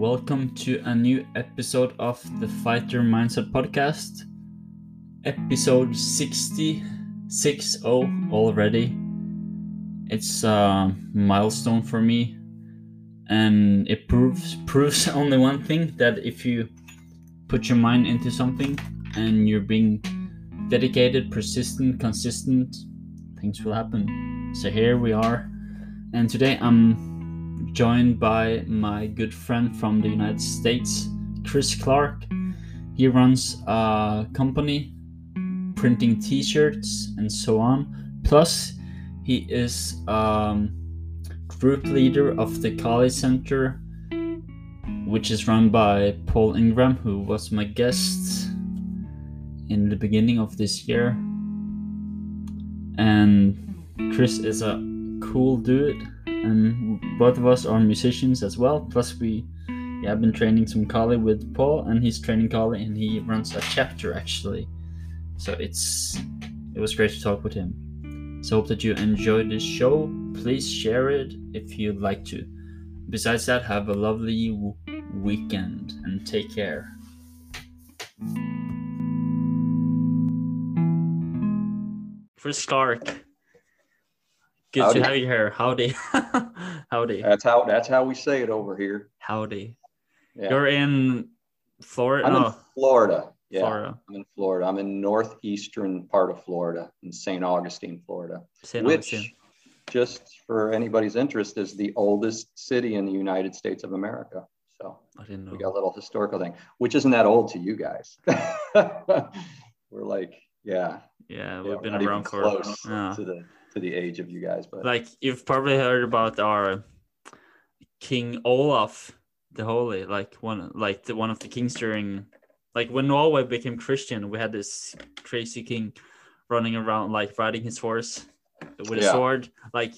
Welcome to a new episode of the Fighter Mindset Podcast. Episode 60, 60 already. It's a milestone for me. And it proves proves only one thing that if you put your mind into something and you're being dedicated, persistent, consistent, things will happen. So here we are. And today I'm joined by my good friend from the United States, Chris Clark. He runs a company printing t shirts and so on. Plus, he is um, group leader of the Kali Center, which is run by Paul Ingram, who was my guest in the beginning of this year. And Chris is a cool dude, and both of us are musicians as well. Plus, we yeah, I've been training some Kali with Paul, and he's training Kali, and he runs a chapter actually. So it's it was great to talk with him. So hope that you enjoyed this show. Please share it if you'd like to. Besides that, have a lovely w- weekend and take care. Chris Clark. Good Howdy. to have you here. Howdy. Howdy. That's how that's how we say it over here. Howdy. Yeah. You're in Florida? I'm in Florida. Yeah, Florida. I'm in Florida. I'm in northeastern part of Florida, in St. Augustine, Florida, St. which, Augustine. just for anybody's interest, is the oldest city in the United States of America. So I didn't know. we got a little historical thing, which isn't that old to you guys. we're like, yeah, Yeah, yeah, we've we're been around for close yeah. to the to the age of you guys, but like you've probably heard about our King Olaf the Holy, like one like the one of the kings during like when Norway became Christian, we had this crazy king running around like riding his horse with a Yeah. sword, like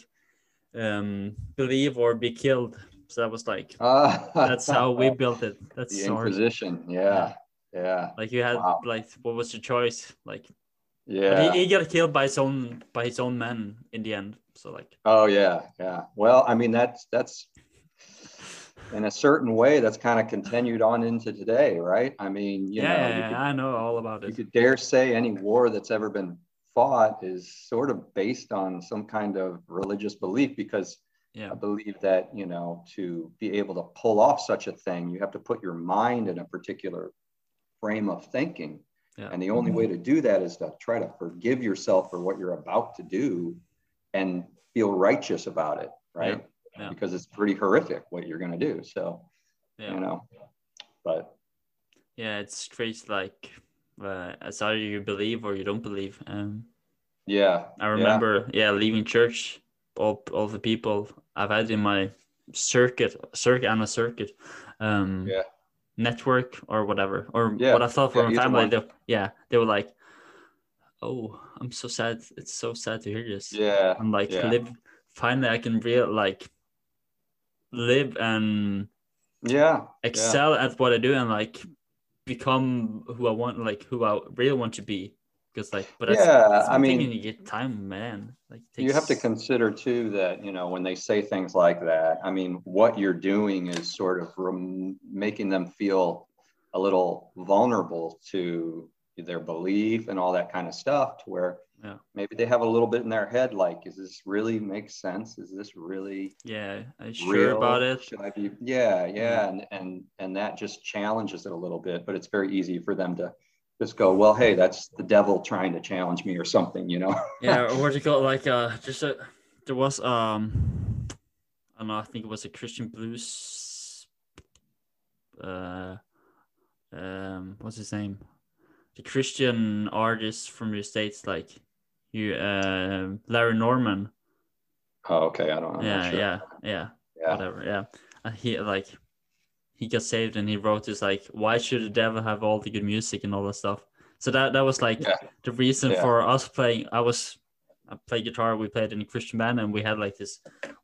um believe or be killed. So that was like Ah, that's how we built it. That's the sword. Inquisition. Yeah, yeah, Like you had Wow. like what was your choice? Like yeah. but he, he got killed by his own by his own men in the end. So like Oh yeah, yeah. Well, I mean that's that's in a certain way that's kind of continued on into today, right? I mean, you yeah, know, could, I know all about it. you could dare say any war that's ever been fought is sort of based on some kind of religious belief because Yeah. I believe that, you know, to be able to pull off such a thing, you have to put your mind in a particular frame of thinking. Yeah. And the only way to do that is to try to forgive yourself for what you're about to do and feel righteous about it, right? Yeah. Because it's pretty horrific what you're going to do. So, Yeah. you know, but Yeah, it's crazy. Like, uh, it's either you believe or you don't believe. Um, yeah. I remember, yeah, leaving church. All, all the people I've had in my circuit, circuit and a circuit, um, Yeah. Network or whatever, or Yeah, what I thought for yeah, my family. They, yeah, they were like, "Oh, I'm so sad. It's so sad to hear this." Yeah. I'm like, yeah. live. Finally, I can real like live and Yeah. excel at what I do and like become who I want, like who I really want to be. Because like, but Yeah, that's I mean- you get time, man. Like, it You have to consider too that, you know, when they say things like that, I mean, what you're doing is sort of rem- making them feel a little vulnerable to their belief and all that kind of stuff to where Yeah. maybe they have a little bit in their head like, is this really make sense? Is this really Yeah, I'm sure real? about it. Should I be? Yeah, yeah, Yeah. and and and that just challenges it a little bit. But it's very easy for them to just go, well, hey, that's the devil trying to challenge me or something, you know? Yeah, or what you call like uh, just a there was um, I don't know. I think it was a Christian blues. Uh, um, what's his name? The Christian artist from the states, like you, uh, Larry Norman. oh, okay, I don't know. Yeah, sure. yeah, yeah, yeah, whatever. Yeah, and he like he got saved and he wrote this like, why should the devil have all the good music and all that stuff? So that that was like Yeah. the reason Yeah. for us playing. I was I played guitar. We played in a Christian band and we had like this.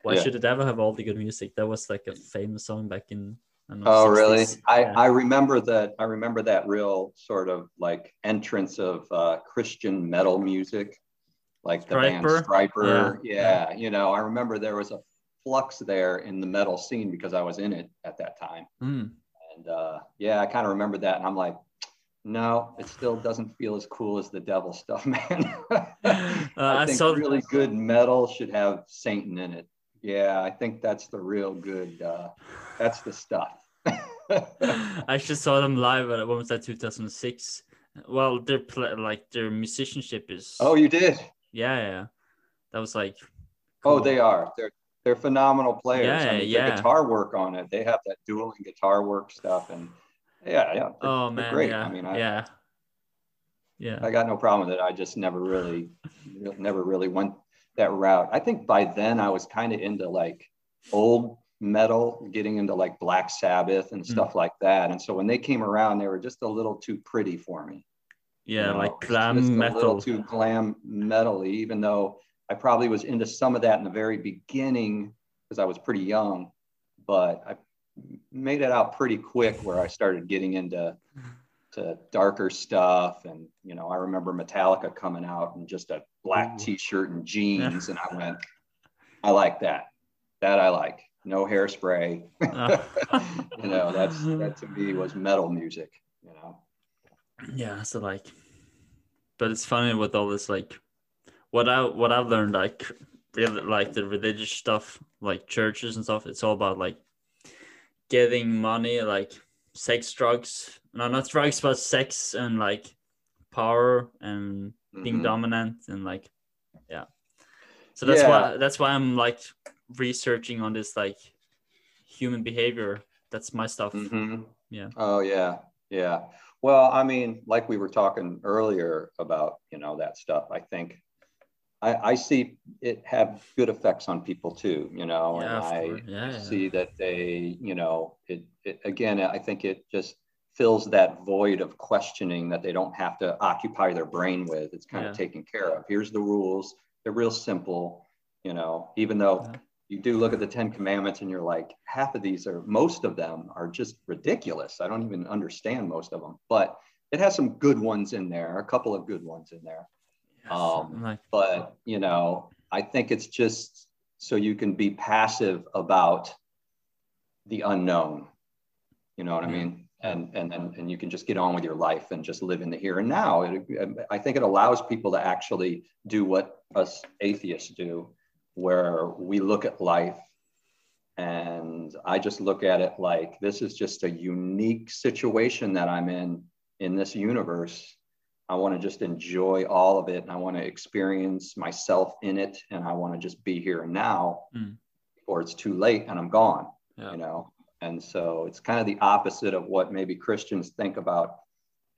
Why Yeah. should the devil have all the good music? That was like a famous song back in. Know, Oh, really? I. I remember that. I remember that real sort of like entrance of uh, Christian metal music, like the band? Stryper. Yeah. Yeah. you know, I remember there was a flux there in the metal scene because I was in it at that time. Mm. And uh, yeah, I kind of remember that. And I'm like, no, it still doesn't feel as cool as the devil stuff, man. I I think saw- really good metal should have Satan in it. Yeah, I think that's the real good. Uh, that's the stuff. I actually saw them live at when was that 2006. Well, their play, like their musicianship is. oh, you did? yeah, yeah. That was like. Oh, they are. They're they're phenomenal players. Yeah, I mean, yeah. Guitar work on it. They have that dueling guitar work stuff, and yeah, yeah. they're- Oh man, great. yeah, I mean, I, yeah, yeah. I got no problem with it. I just never really, never really went that route. I think by then I was kind of into like old metal, getting into like Black Sabbath Hmm. and stuff like that. And so when they came around, they were just a little too pretty for me. Yeah, you know, like glam a little metal. too glam metally, even though I probably was into some of that in the very beginning because I was pretty young, but I made it out pretty quick where I started getting into to darker stuff. And you know, I remember Metallica coming out in just a black t-shirt and jeans, and I went, I like that. That I like. No hairspray. You know, that's that to me was metal music, you know. yeah so like but it's funny with all this like what i what i've learned like really like the religious stuff like churches and stuff it's all about like getting money like sex drugs no not drugs but sex and like power and being Mhm. dominant and like yeah so that's Yeah. why that's why i'm like researching on this like human behavior that's my stuff Mhm. Yeah. Oh yeah, yeah. Well, I mean, like we were talking earlier about, you know, that stuff. I think I, I see it have good effects on people too, you know, Yeah, and I. Yeah, yeah. see that they, you know, it, it again, I think it just fills that void of questioning that they don't have to occupy their brain with. It's kind Yeah. of taken care of. Here's the rules. They're real simple, you know, even though Yeah. you do look at the 10 commandments and you're like half of these are most of them are just ridiculous i don't even understand most of them but it has some good ones in there a couple of good ones in there Um, like but you know i think it's just so you can be passive about the unknown you know what i mean? And and and, and you can just get on with your life and just live in the here and now. It, i think it allows people to actually do what us atheists do where we look at life and i just look at it like this is just a unique situation that i'm in in this universe I want to just enjoy all of it and I want to experience myself in it and I want to just be here and now Mm. or it's too late and I'm gone, Yeah. you know? And so it's kind of the opposite of what maybe Christians think about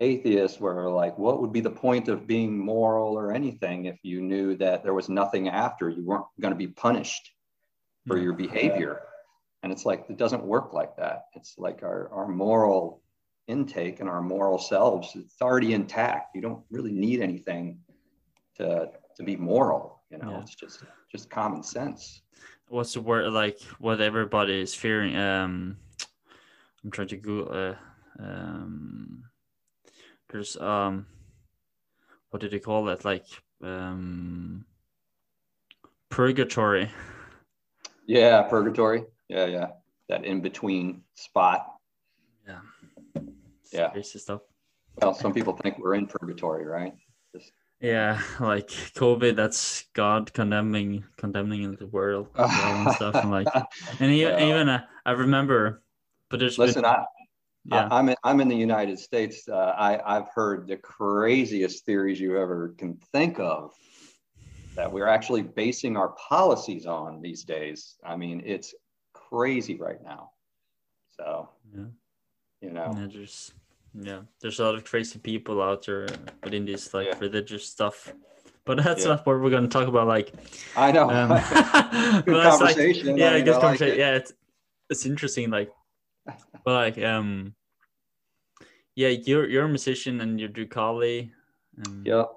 atheists where like, what would be the point of being moral or anything if you knew that there was nothing after you weren't going to be punished for Yeah. your behavior. And it's like, it doesn't work like that. It's like our, our moral intake and our moral selves it's already intact. You don't really need anything to to be moral you know Yeah. it's just just common sense. What's the word like what everybody is fearing um i'm trying to go uh, um there's um what did they call it? Like um purgatory. Yeah purgatory. Yeah yeah. That in between spot Yeah. crazy stuff well some people think we're in purgatory right Just- yeah like covid that's god condemning condemning the world and stuff and like and even, Well. even uh, i remember but there's listen been, I, yeah I, I'm in, I'm in the United States. Uh, I I've heard the craziest theories you ever can think of that we're actually basing our policies on these days. I mean, it's crazy right now. So, Yeah. You know, Yeah, there's yeah, there's a lot of crazy people out there within this like Yeah. religious stuff. But that's Yeah. not what we're gonna talk about. Like, I know. um, Good it's like- conversation. I yeah, mean, good I like it. yeah, it's it's interesting. Like, but like, um, yeah, you're you're a musician and you do Kali, um, Yep.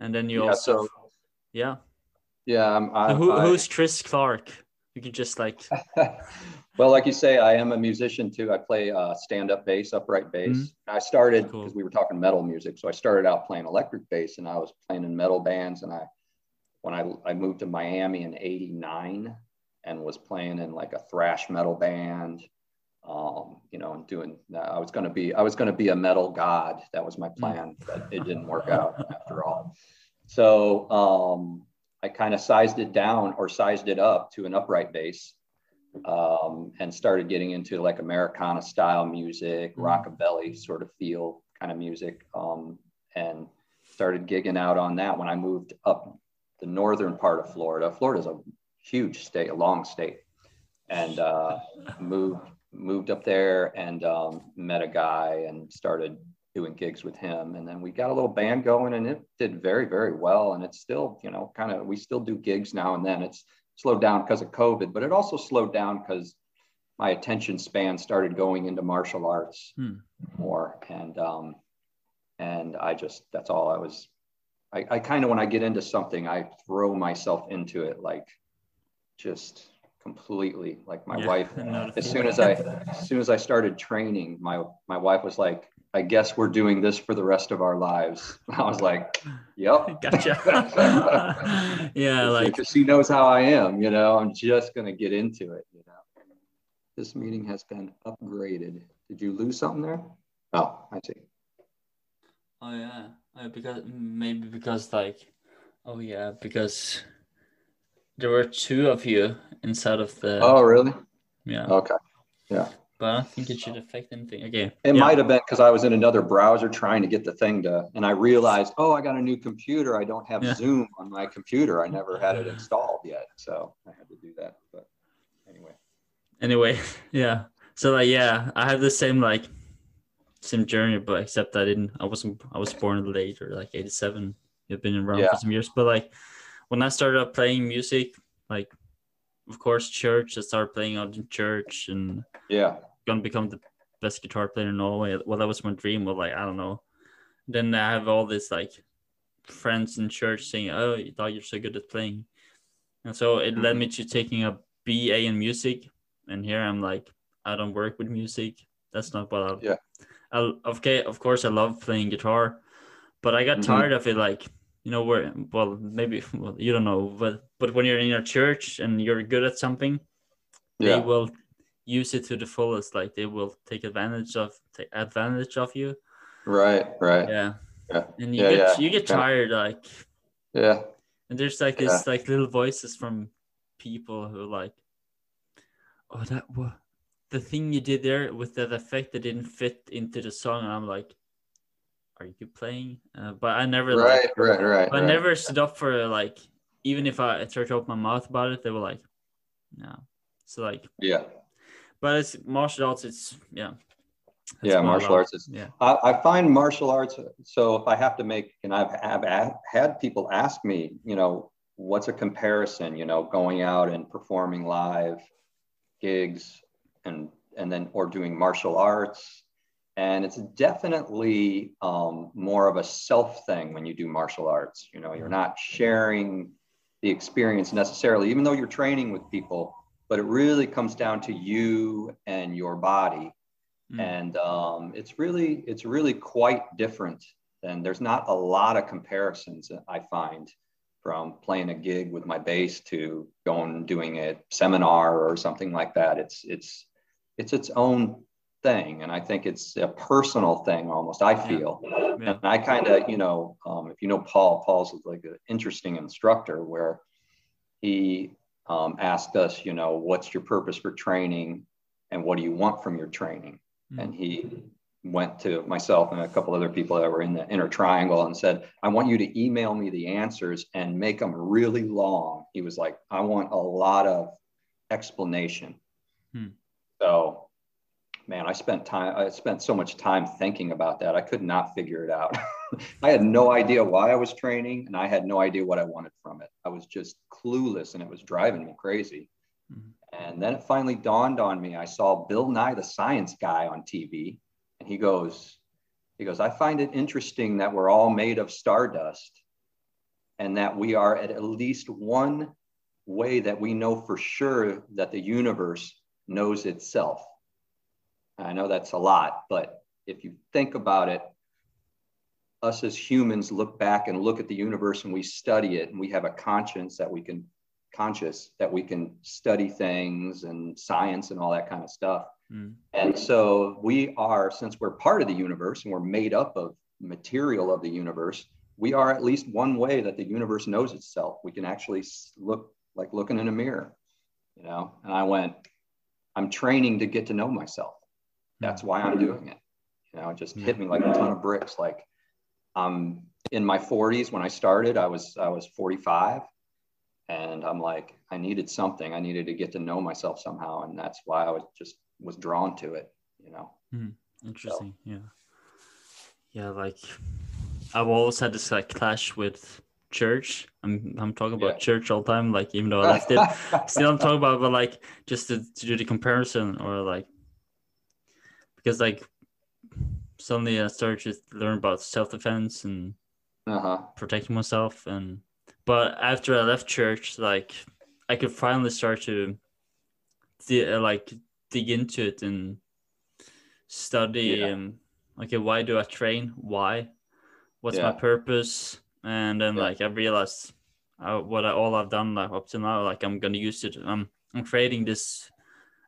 and then you Yeah, also so- yeah. Yeah. I'm, I, who, I- who's Chris Clark? You can just like well, like you say, I am a musician too. I play uh, stand-up bass, upright bass. Mhm. I started Cool. because we were talking metal music, so I started out playing electric bass, and I was playing in metal bands. And I, when I I moved to Miami in '89, and was playing in like a thrash metal band. Um, you know, and doing. I was going to be. I was going to be a metal god. That was my plan, but it didn't work out after all. So um, I kind of sized it down or sized it up to an upright bass um, and started getting into like Americana style music, mm. rockabilly sort of feel kind of music, um, and started gigging out on that when I moved up the northern part of Florida. Florida's a huge state, a long state, and uh, moved moved up there and um, met a guy and started doing gigs with him and then we got a little band going and it did very very well and it's still you know kind of we still do gigs now and then it's slowed down because of covid but it also slowed down because my attention span started going into martial arts hmm. more. And um and i just that's all i was i, I kind of when i get into something i throw myself into it like just completely like my yeah, wife as soon as i as soon as i started training my my wife was like I guess we're doing this for the rest of our lives. I was like, yep. Gotcha. yeah. like, because she knows how I am, you know, I'm just going to get into it, you know. This meeting has been upgraded. Did you lose something there? Oh, I see. Oh, yeah. Uh, because maybe because, like, oh, yeah, because there were two of you inside of the. Oh, really? Yeah. Okay. Yeah but I don't think it should affect anything. Okay. It yeah. might have been because I was in another browser trying to get the thing to, and I realized, oh, I got a new computer. I don't have yeah. Zoom on my computer. I never had it installed yet, so I had to do that. But anyway. Anyway, yeah. So like, yeah, I have the same like same journey, but except I didn't. I wasn't. I was born later, like '87. You've been around yeah. for some years, but like when I started up playing music, like of course church. I started playing out in church and yeah gonna become the best guitar player in Norway. Well, that was my dream. But like I don't know. Then I have all this like friends in church saying, "Oh, you thought you're so good at playing," and so it led me to taking a BA in music. And here I'm like, I don't work with music. That's not what I. Yeah. I, okay, of course I love playing guitar, but I got mm-hmm. tired of it. Like you know, where well maybe well, you don't know, but but when you're in your church and you're good at something, yeah. they will use it to the fullest. Like they will take advantage of take advantage of you. Right. Right. Yeah. Yeah. And you yeah, get yeah. you get tired like. Yeah. And there's like this like little voices from people who like, oh that what the thing you did there with that effect that didn't fit into the song. And I'm like, are you playing? Uh, but I never right, like, right, right. I right. never stood up for like even if I tried to open my mouth about it, they were like, no. So like yeah. But it's martial arts. It's yeah. yeah, martial arts is. Yeah. I, I, find martial arts. So if I have to make, and I've have had people ask me, you know, what's a comparison? You know, going out and performing live gigs, and and then or doing martial arts and it's definitely um, more of a self thing when you do martial arts. You know you're not sharing the experience necessarily even though you're training with people but it really comes down to you and your body. Mm. and um, it's really it's really quite different and there's not a lot of comparisons i find from playing a gig with my bass to going doing a seminar or something like that. It's it's it's its own thing and i think it's a personal thing almost i feel yeah. Yeah. and i kind of you know um, if you know paul paul's like an interesting instructor where he um, asked us you know what's your purpose for training and what do you want from your training mm-hmm. and he went to myself and a couple other people that were in the inner triangle and said i want you to email me the answers and make them really long he was like i want a lot of explanation hmm. so man, I spent time, I spent so much time thinking about that. I could not figure it out. I had no idea why I was training and I had no idea what I wanted from it. I was just clueless and it was driving me crazy. Mm-hmm. And then it finally dawned on me. I saw Bill Nye, the science guy on TV, and he goes, he goes, I find it interesting that we're all made of stardust and that we are at at least one way that we know for sure that the universe knows itself. I know that's a lot, but if you think about it, us as humans look back and look at the universe and we study it and we have a conscience that we can conscious that we can study things and science and all that kind of stuff. Mm. And so we are, since we're part of the universe and we're made up of material of the universe, we are at least one way that the universe knows itself. We can actually look like looking in a mirror, you know. And I went, I'm training to get to know myself. That's hmm. why I'm doing it. You know, it just hit hmm. me like a ton of bricks. Like I'm in my 40s when I started, I was I was 45 and I'm like, I needed something. I needed to get to know myself somehow. And that's why I was just was drawn to it, you know. Mm, interesting. So. Yeah. Yeah, like I've always had this like clash with church. I'm I'm talking about yeah. church all the time, like even though I left it. Still I'm talking about but like just to, to do the comparison or like because like suddenly I started to learn about self defense and uh-huh. protecting myself and but after I left church, like I could finally start to uh, like dig into it and study yeah. and okay, why do I train? Why? What's yeah. my purpose? And then yeah. like I realized uh, what I, all I've done like up to now, like I'm gonna use it. I'm I'm creating this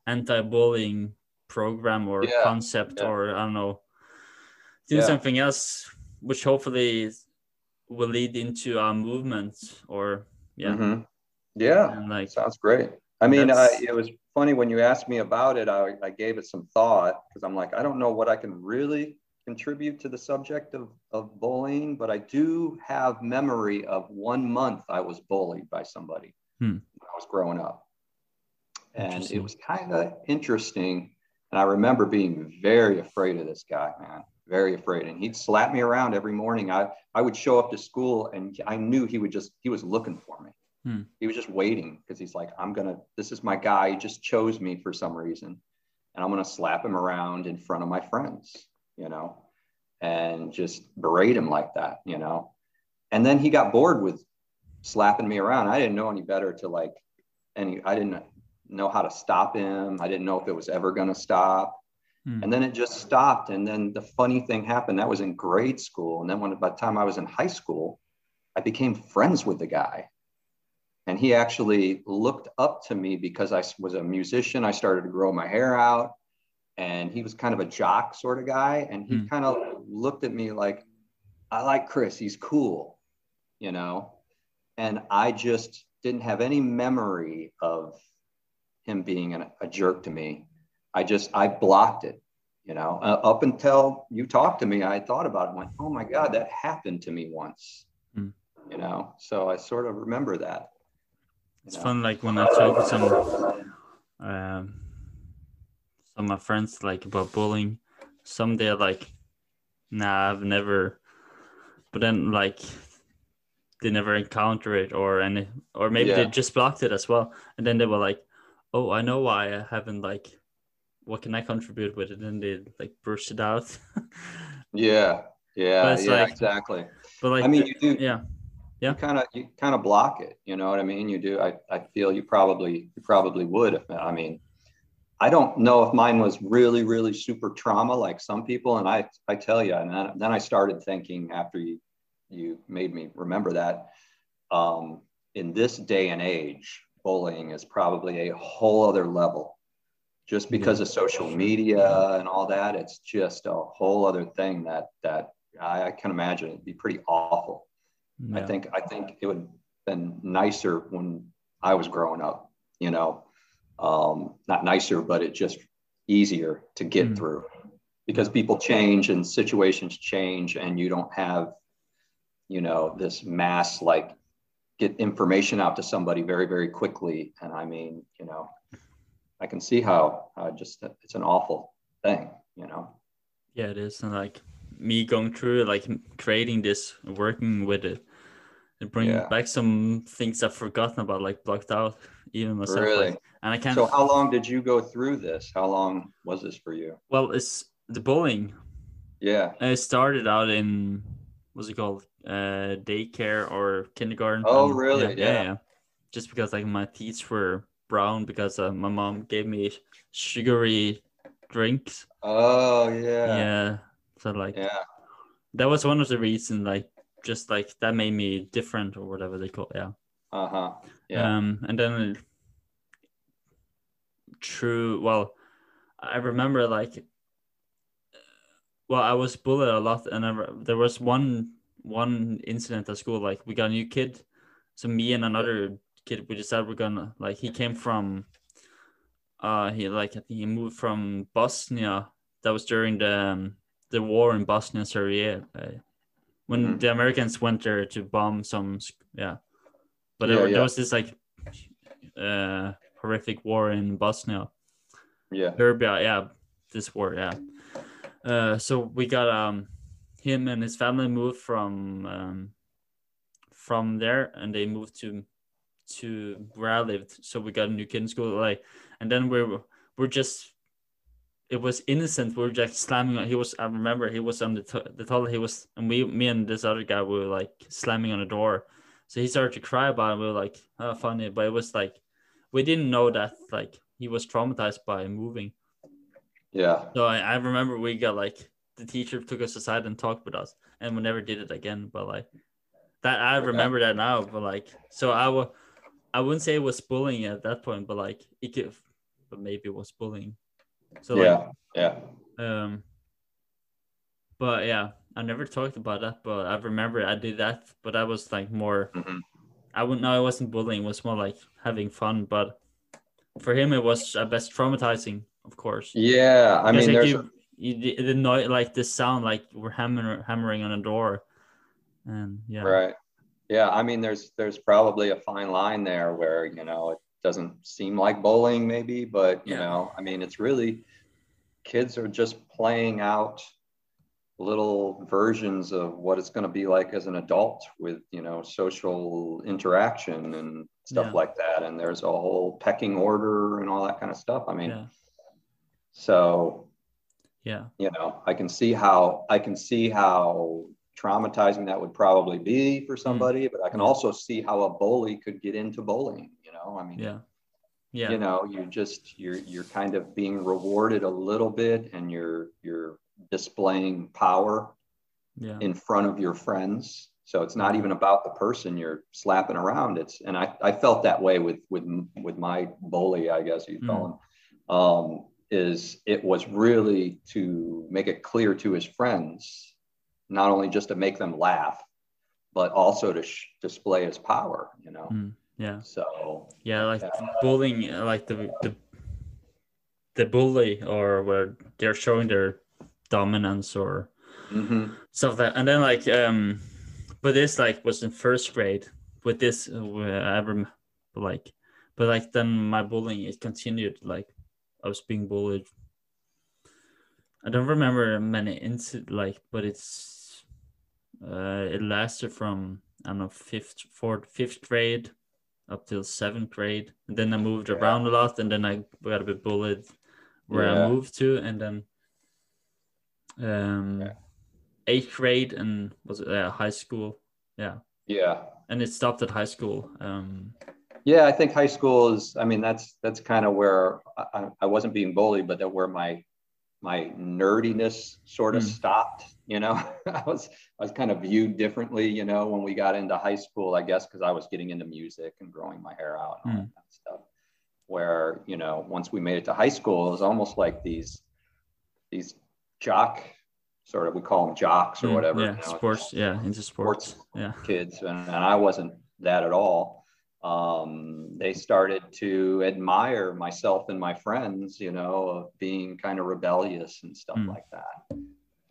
anti-bullying program or concept or I don't know, doing something else, which hopefully will lead into a movement or yeah. Mm-hmm. yeah and like sounds great. I mean I, it was funny when you asked me about it i, I gave it some thought because i'm like i don't know what i can really contribute to the subject of, of bullying but i do have memory of one month i was bullied by somebody hmm. when i was growing up. And it was kind of interesting and i remember being very afraid of this guy man very afraid. And he'd slap me around every morning. I, I would show up to school and I knew he would just, he was looking for me. Hmm. He was just waiting because he's like, I'm going to, this is my guy. He just chose me for some reason. And I'm going to slap him around in front of my friends, you know, and just berate him like that, you know. And then he got bored with slapping me around. I didn't know any better to like, any, I didn't know how to stop him. I didn't know if it was ever going to stop. Hmm. And then it just stopped. And then the funny thing happened that was in grade school. And then when by the time I was in high school, I became friends with the guy. And he actually looked up to me because I was a musician. I started to grow my hair out. And he was kind of a jock sort of guy. And he mm. kind of looked at me like, I like Chris. He's cool, you know? And I just didn't have any memory of him being an, a jerk to me. I just I blocked it. You know, uh, up until you talked to me, I thought about it. Went, oh my God, that happened to me once. Mm. You know, so I sort of remember that. It's know? fun, like when I talk with some um, some of my friends, like about bullying. Some they're like, "Nah, I've never," but then like they never encounter it or any, or maybe yeah. they just blocked it as well, and then they were like, "Oh, I know why I haven't like." what can I contribute with it? And they like burst it out. yeah, yeah, yeah, like, exactly. But like, I mean, you do, yeah, yeah, kind of, you kind of block it. You know what I mean? You do. I, I feel you probably, you probably would. I mean, I don't know if mine was really, really super trauma like some people. And I, I tell you, and then, then I started thinking after you, you made me remember that. Um, in this day and age, bullying is probably a whole other level. Just because of social media and all that it's just a whole other thing that that i, I can imagine it'd be pretty awful. Yeah. i think i think it would have been nicer when i was growing up you know? Um, not nicer but it just easier to get mm. through because people change and situations change and you don't have you know this mass like get information out to somebody very very quickly and i mean you know I can see how uh, just it's an awful thing, you know. Yeah, it is, and like me going through like creating this, working with it, and bringing yeah. back some things I've forgotten about, like blocked out, even myself. Really? Like, and I can't. So, how long did you go through this? How long was this for you? Well, it's the bullying. Yeah. It started out in what's it called, uh, daycare or kindergarten. Oh, really? Yeah, yeah. yeah. Just because like my teeth were brown because uh, my mom gave me sugary drinks. Oh yeah. Yeah. So like yeah. That was one of the reasons like just like that made me different or whatever they call it. Yeah. Uh huh. Yeah. Um, and then true. Well, I remember like, well, I was bullied a lot, and I, re- there was one one incident at school. Like we got a new kid, so me and another kid, we decided we're gonna like he came from, uh, he like I think he moved from Bosnia. That was during the um, the war in Bosnia and Serbia, uh, when Mhm. the Americans went there to bomb some, yeah. But Yeah, there, yeah. there was this like uh, horrific war in Bosnia. yeah. Serbia, yeah, this war, yeah. Uh, so we got um him and his family moved from um from there, and they moved to to where I lived. So we got a new kid in school, like, and then we're we're just. It was innocent. We were just slamming. on He was. I remember he was on the to- the toilet. He was, and we, me and this other guy, we were like slamming on the door. So he started to cry about it. We were like, oh, funny, but it was like, we didn't know that like he was traumatized by moving. Yeah. So I, I remember we got like the teacher took us aside and talked with us, and we never did it again. But like that, I remember that now. But like, so I would, I wouldn't say it was bullying at that point, but like it could, but maybe it was bullying. So yeah. Yeah. um, but yeah, I never talked about that, but I remember I did that, but that was like more. Mhm. I wouldn't know it wasn't bullying; it was more like having fun. But for him, it was at best traumatizing, of course. Yeah. I mean, like, there's. you, you the, noise, like the sound, like we're hammering hammering on a door, and yeah, Right. Yeah. I mean, there's there's probably a fine line there where you know it doesn't seem like bowling, maybe, but you Yeah. know, I mean, it's really kids are just playing out little versions of what it's going to be like as an adult with you know social interaction and stuff Yeah. like that and there's a whole pecking order and all that kind of stuff i mean yeah, so yeah, you know i can see how i can see how traumatizing that would probably be for somebody but i can Mm. Also see how a bully could get into bowling you know? I mean yeah, yeah, you know you just you're you're kind of being rewarded a little bit and you're you're displaying power yeah, in front of your friends. So it's not even about the person you're slapping around. It's and i i felt that way with with with my bully i guess you call him. Um is it was really to make it clear to his friends not only just to make them laugh but also to sh- display his power you know Mm, yeah, so yeah. Like bullying, like the the the bully, or where they're showing their dominance or mhm. stuff like that, and then like um, but this like was in first grade. With this, uh, I rem- like, but like then my bullying it continued. Like I was being bullied. I don't remember many incidents, like, but it's uh, it lasted from I don't know fifth, fourth, fifth grade up till seventh grade, and then I moved Yeah. around a lot, and then I got a bit bullied where Yeah. I moved to, and then um, Yeah. eighth grade and was it uh, high school, yeah, yeah and it stopped at high school. Um, Yeah, I think high school is. I mean, that's that's kind of where I, I- wasn't being bullied, but that where my my nerdiness sort of Mm. stopped. You know, I was I was kind of viewed differently. You know, when we got into high school, I guess because I was getting into music and growing my hair out and all Mm. that kind of stuff. Where you know, once we made it to high school, it was almost like these these jock sort of we call them jocks or mm, whatever. yeah, you know, sports, yeah, into sports, yeah, kids, and, and I wasn't that at all. Um, they started to admire myself and my friends, you know, of being kind of rebellious and stuff Mm. like that.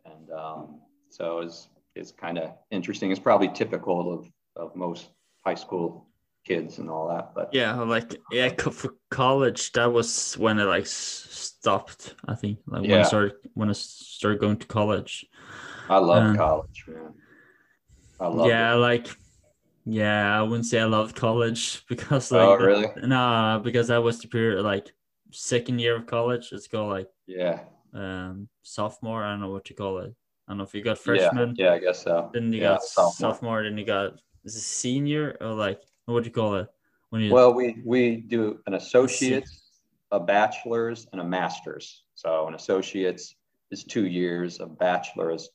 And um, so it's it's kind of interesting. It's probably typical of of most high school kids and all that. But yeah, like yeah, co- for college that was when it like stopped. I think like when I started when I started going to college. I love Um, college, man. I love yeah, it. like yeah, I wouldn't say I loved college because like Oh, really? nah, because that was the period like second year of college. Let's go like Yeah. um sophomore. I don't know what you call it. I don't know if you got freshman, Yeah, yeah I guess so. then you yeah, got sophomore. then you got is it senior or like what do you call it when you Well, we we do an associate's, a bachelor's, and a master's. So an associate's is two years, a bachelor's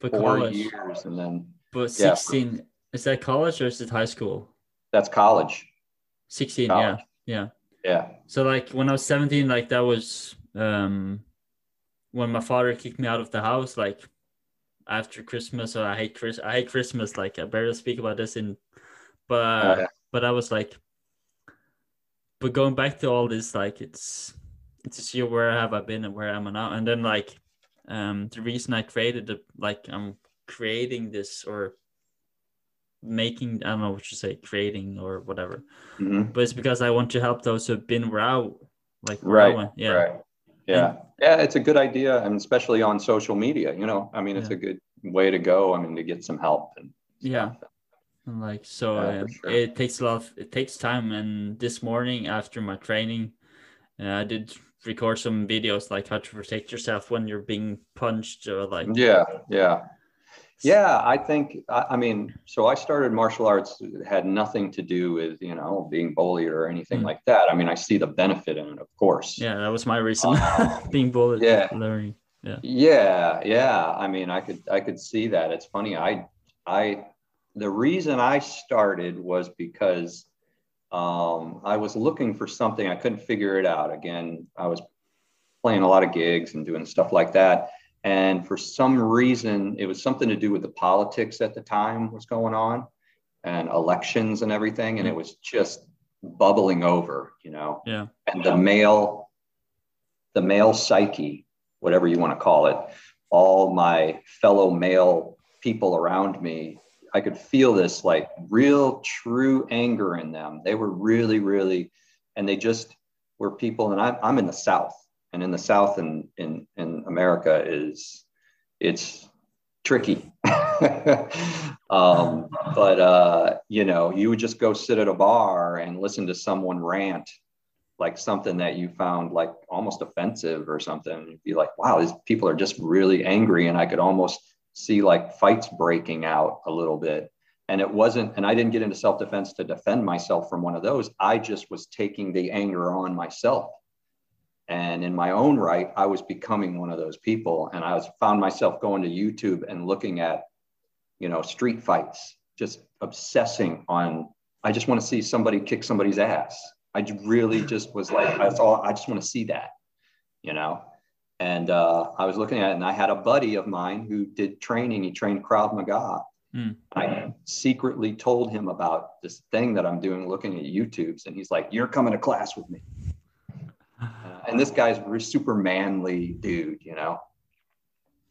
four college? years, and then But Yeah. sixteen is that college or is it high school? That's college. 16, College. yeah. Yeah. Yeah. So like when I was 17, like that was um when my father kicked me out of the house, like after Christmas. So I hate Chris I hate Christmas. Like I barely speak about this in but Oh, yeah. but I was like but going back to all this, like it's it's just you where have I been and where am I now? And then like um the reason I created the like I'm creating this or making I don't know what you say, creating or whatever. Mhm. But it's because I want to help those who've been where like Right. Yeah. Right. Yeah. Yeah. It's a good idea. And especially on social media, you know, I mean, it's Yeah. a good way to go. I mean, to get some help and Yeah. And like so Yeah, um, sure. it takes a lot of it takes time and this morning after my training uh, I did record some videos like how to protect yourself when you're being punched or like Yeah. Yeah. Yeah, I think I, I mean, so I started martial arts it had nothing to do with you know being bullied or anything Mm. like that. I mean, I see the benefit in it, of course. yeah that was my reason Uh, being bullied yeah. learning Yeah, yeah. I mean, I could I could see that. It's funny. I I the reason I started was because um, I was looking for something. I couldn't figure it out. Again, I was playing a lot of gigs and doing stuff like that. And for some reason, it was something to do with the politics at the time was going on and elections and everything. And it was just bubbling over, you know? Yeah. And the male the male psyche whatever you want to call it all my fellow male people around me i could feel this like real true anger in them. They were really really and they just were people and i'm, I'm in the south and in the south in in, in america is it's tricky. Um, but uh, you know you would just go sit at a bar and listen to someone rant like something that you found like almost offensive or something. You'd be like wow these people are just really angry and i could almost see like fights breaking out a little bit. And it wasn't and i didn't get into self-defense to defend myself from one of those. I just was taking the anger on myself and in my own right i was becoming one of those people. And i was found myself going to youtube and looking at you know street fights just obsessing on i just want to see somebody kick somebody's ass. I really just was like that's all i just want to see that you know? And uh, i was looking at it and i had a buddy of mine who did training. He trained krav maga. Hmm. i secretly told him about this thing that i'm doing looking at youtube's. And he's like you're coming to class with me and this guy's a super manly dude, you know.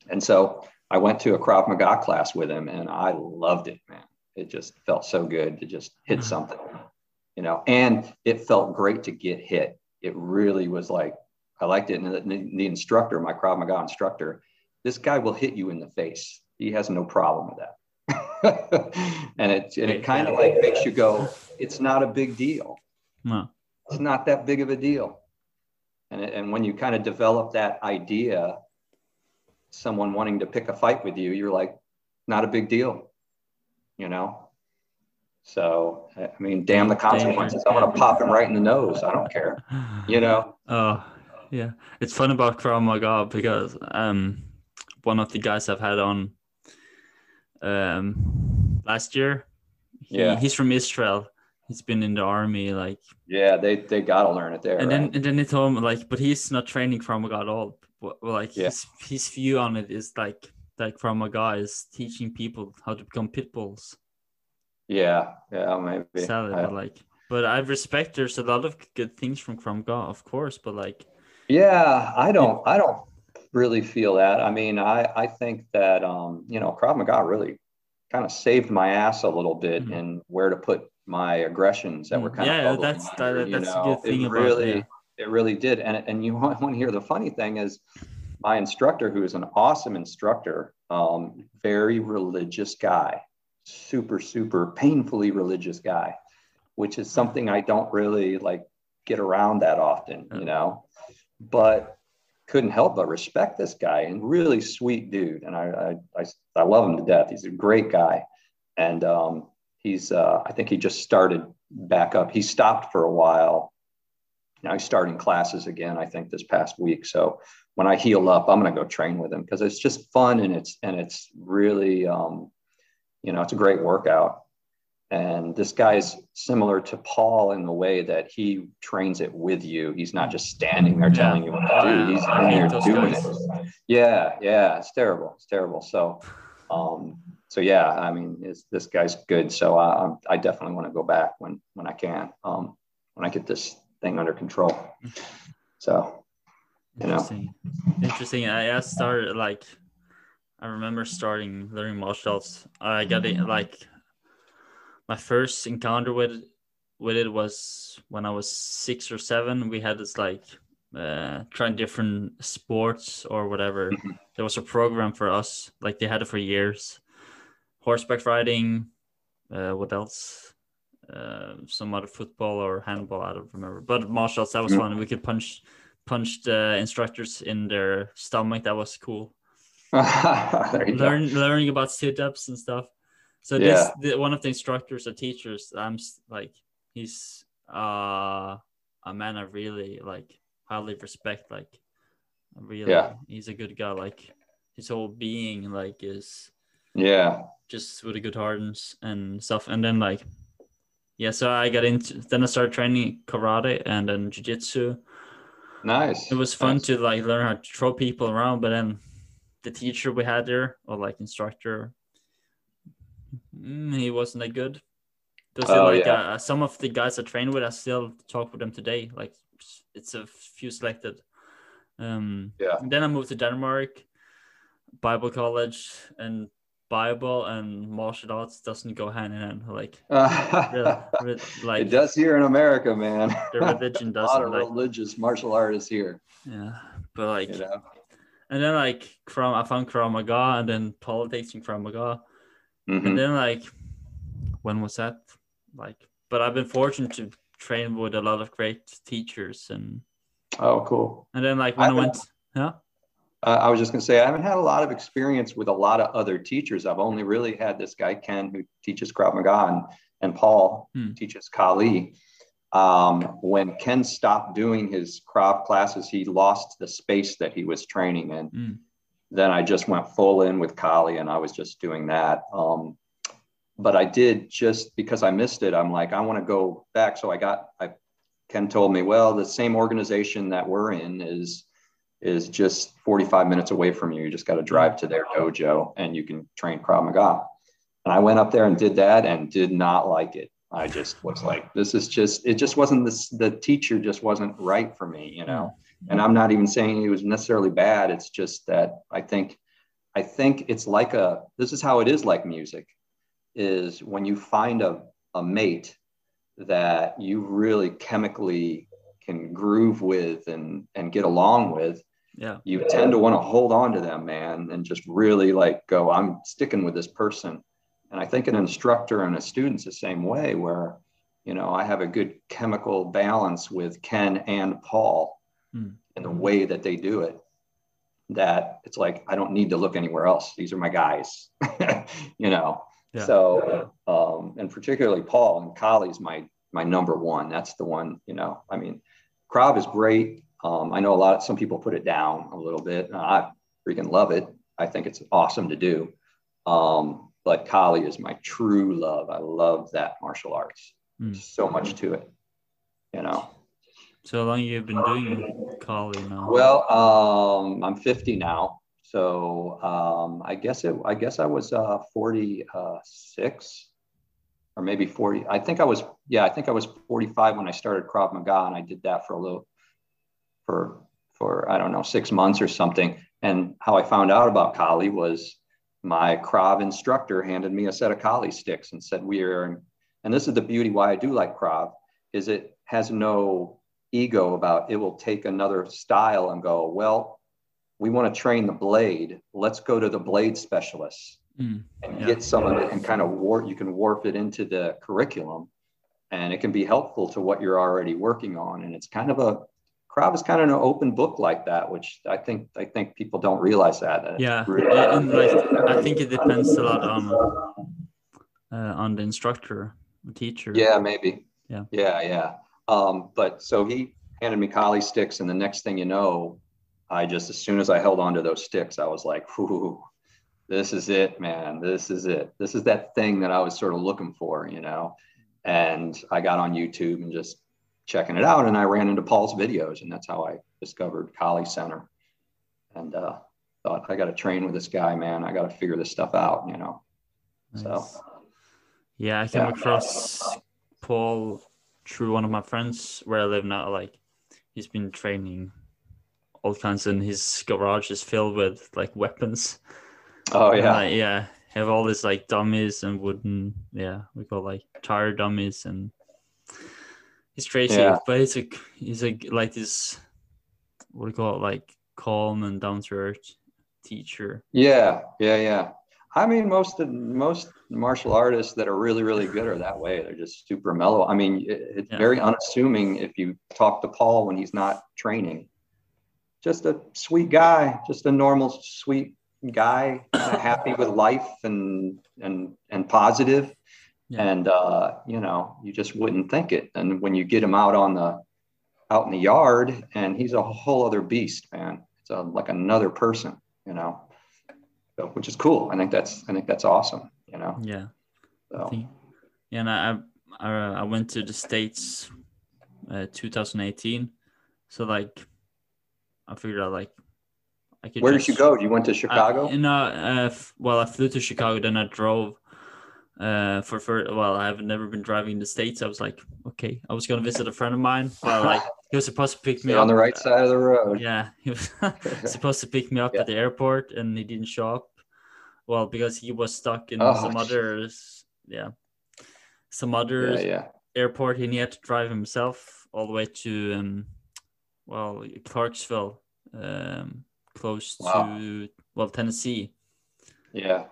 And so I went to a Krav Maga class with him, and I loved it, man. It just felt so good to just hit mm-hmm. something, you know. And it felt great to get hit. It really was like I liked it. And the, the instructor, my Krav Maga instructor, this guy will hit you in the face. He has no problem with that. and it and it kind of like makes you go, it's not a big deal no it's not that big of a deal. And, and when you kind of develop that idea, someone wanting to pick a fight with you, you're like, not a big deal, you know? So, I mean, damn the consequences. I'm going to pop him right in the nose. I don't care, you know? Oh, yeah. It's fun about Krav Maga because um, one of the guys I've had on um last year, he, Yeah. he's from Israel. He's been in the army, like, Yeah, they, they got to learn it there. and right? then and then he told me like, but he's not training Krav Maga at all. But, like Yeah. his his view on it is like like from a guy is teaching people how to become pit bulls. yeah, yeah, maybe. Sadly, I- but like, but I respect there's a lot of good things from Krav Maga, of course, but like, Yeah, I don't I don't really feel that. I mean, I I think that um, you know, Krav Maga really kind of saved my ass a little bit Mhm. in where to put my aggressions that were Mm, kind yeah, of yeah that's- that- you that's a good thing it about- really yeah. it really did. And and you want, want to hear the funny thing is my instructor, who is an awesome instructor, um, very religious guy, super, super painfully religious guy, which is something I don't really like get around that often, you know. But couldn't help but respect this guy and really sweet dude. And I I, I, I love him to death. He's a great guy. And um, he's uh, I think he just started back up. He stopped for a while. Now he's starting classes again, I think this past week. So when I heal up, I'm going to go train with him because it's just fun and it's and it's really, um, you know, it's a great workout. and this guy's similar to Paul in the way that he trains it with you. He's not just standing there telling you what to do. He's in there doing guys. it. Yeah, yeah, it's terrible. It's terrible. So, um, so yeah, I mean, this guy's good. So I, I definitely want to go back when when I can, um, when I get this thing under control. So, you Interesting. know, interesting. I started like, I remember starting learning martial arts. I got it like my first encounter with with it was when I was six or seven. We had this like uh, trying different sports or whatever. Mm-hmm. There was a program for us, like they had it for years. Horseback riding, uh, what else? Uh, some other football or handball, I don't remember. But martial arts, that was mm-hmm. fun. We could punch punch the instructors in their stomach. That was cool. Learn, learning about sit ups and stuff. So yeah. this the, one of the instructors or teachers, I'm like he's uh a man I really like highly respect. Like really, yeah. he's a good guy. Like his whole being like is yeah just with a good heart and, stuff. And then like yeah, so I got into then I started training karate and then jiu-jitsu. Nice. It was fun nice. to like learn how to throw people around, but then the teacher we had there or like instructor mm, he wasn't that good. Those oh, like yeah. uh, some of the guys I trained with, I still talk with them today. Like it's a few selected. Um, yeah. Then I moved to Denmark, Bible college, and Bible and martial arts doesn't go hand in hand. Like, like it does here in America, man. The religion doesn't. a lot of like, religious martial art is here. Yeah, but like, you know? and then like from I found Krav Maga, and then politics in Krav Maga, Mm-hmm. And then like, when was that? Like, but I've been fortunate to train with a lot of great teachers and. Oh, cool. And then like when I, I went, yeah. Uh, I was just going to say, I haven't had a lot of experience with a lot of other teachers. I've only really had this guy, Ken, who teaches Krav Maga, and, and Paul hmm. teaches Kali. Um, when Ken stopped doing his Krav classes, he lost the space that he was training in. Hmm then I just went full in with Kali and I was just doing that. Um, but I did just because I missed it. I'm like, I want to go back. So I got, I, Ken told me, well, the same organization that we're in is, is just 45 minutes away from you. You just got to drive to their dojo and you can train Krav Maga. And I went up there and did that and did not like it. I just was like, this is just, it just wasn't this, the teacher just wasn't right for me, you know? Mm-hmm. And I'm not even saying he was necessarily bad. It's just that I think, I think it's like a, this is how it is like music is when you find a, a mate that you really chemically can groove with and, and get along with, yeah. you tend to want to hold on to them, man, and just really like go, I'm sticking with this person. And I think an instructor and a student's the same way where, you know, I have a good chemical balance with Ken and Paul mm. and the way that they do it that it's like I don't need to look anywhere else. These are my guys, you know. Yeah. So, um, and particularly Paul and Kali's my my number one. That's the one, you know. I mean, Krav is great. Um, I know a lot. Of, some people put it down a little bit. I freaking love it. I think it's awesome to do. Um, but Kali is my true love. I love that martial arts. Mm. So much to it, you know. So long you have been doing Kali now? Well, um, I'm 50 now. So um, I guess it. I guess I was uh, 46, or maybe 40. I think I was. Yeah, I think I was 45 when I started Krav Maga, and I did that for a little, for for I don't know six months or something. And how I found out about Kali was my Krav instructor handed me a set of Kali sticks and said, "We are." And this is the beauty why I do like Krav is it has no ego about it will take another style and go, well, we want to train the blade. Let's go to the blade specialists mm, and yeah. get some of it and kind of warp, you can warp it into the curriculum and it can be helpful to what you're already working on. And it's kind of a, Krav is kind of an open book like that, which I think I think people don't realize that. yeah, and like, I think it depends a lot on uh, on the instructor, the teacher. Yeah, maybe. Yeah, yeah, yeah. Um, but so he handed me Kali sticks, and the next thing you know, I just as soon as I held onto those sticks, I was like, "Ooh, this is it, man. This is it. This is that thing that I was sort of looking for, you know. And I got on YouTube and just checking it out, and I ran into Paul's videos, and that's how I discovered Kali Center. And uh, thought I got to train with this guy, man. I got to figure this stuff out, you know. Nice. So. Yeah, I came yeah. across Paul through one of my friends where I live now. Like, he's been training all kinds, and his garage is filled with like weapons. Oh yeah, yeah. Have all these like dummies and wooden, yeah, we call like tire dummies, and he's crazy. Yeah. But he's a he's a like this, what do you call it, like calm and down to earth teacher. Yeah, yeah, yeah. I mean, most of most martial artists that are really, really good are that way. They're just super mellow. I mean, it, it's yeah. very unassuming if you talk to Paul when he's not training. Just a sweet guy, just a normal, sweet guy, happy with life and and and positive. Yeah. And uh, you know, you just wouldn't think it. And when you get him out on the out in the yard, and he's a whole other beast, man. It's a, like another person, you know. So, which is cool. I think that's I think that's awesome. You know. Yeah. So. Yeah, and I I, I went to the states, uh, 2018. So like, I figured out like I could Where just, did you go? You went to Chicago? I, in, uh, uh, well, I flew to Chicago, then I drove. Uh, for for well, I've never been driving in the states. I was like, okay, I was gonna visit a friend of mine, but like he was supposed to pick me up on the right side of the road. Yeah, he was supposed to pick me up yeah. at the airport, and he didn't show up. Well, because he was stuck in oh, some other, yeah, some other yeah, yeah. airport, and he had to drive himself all the way to um, well, Clarksville. Um, close wow. to well Tennessee. Yeah.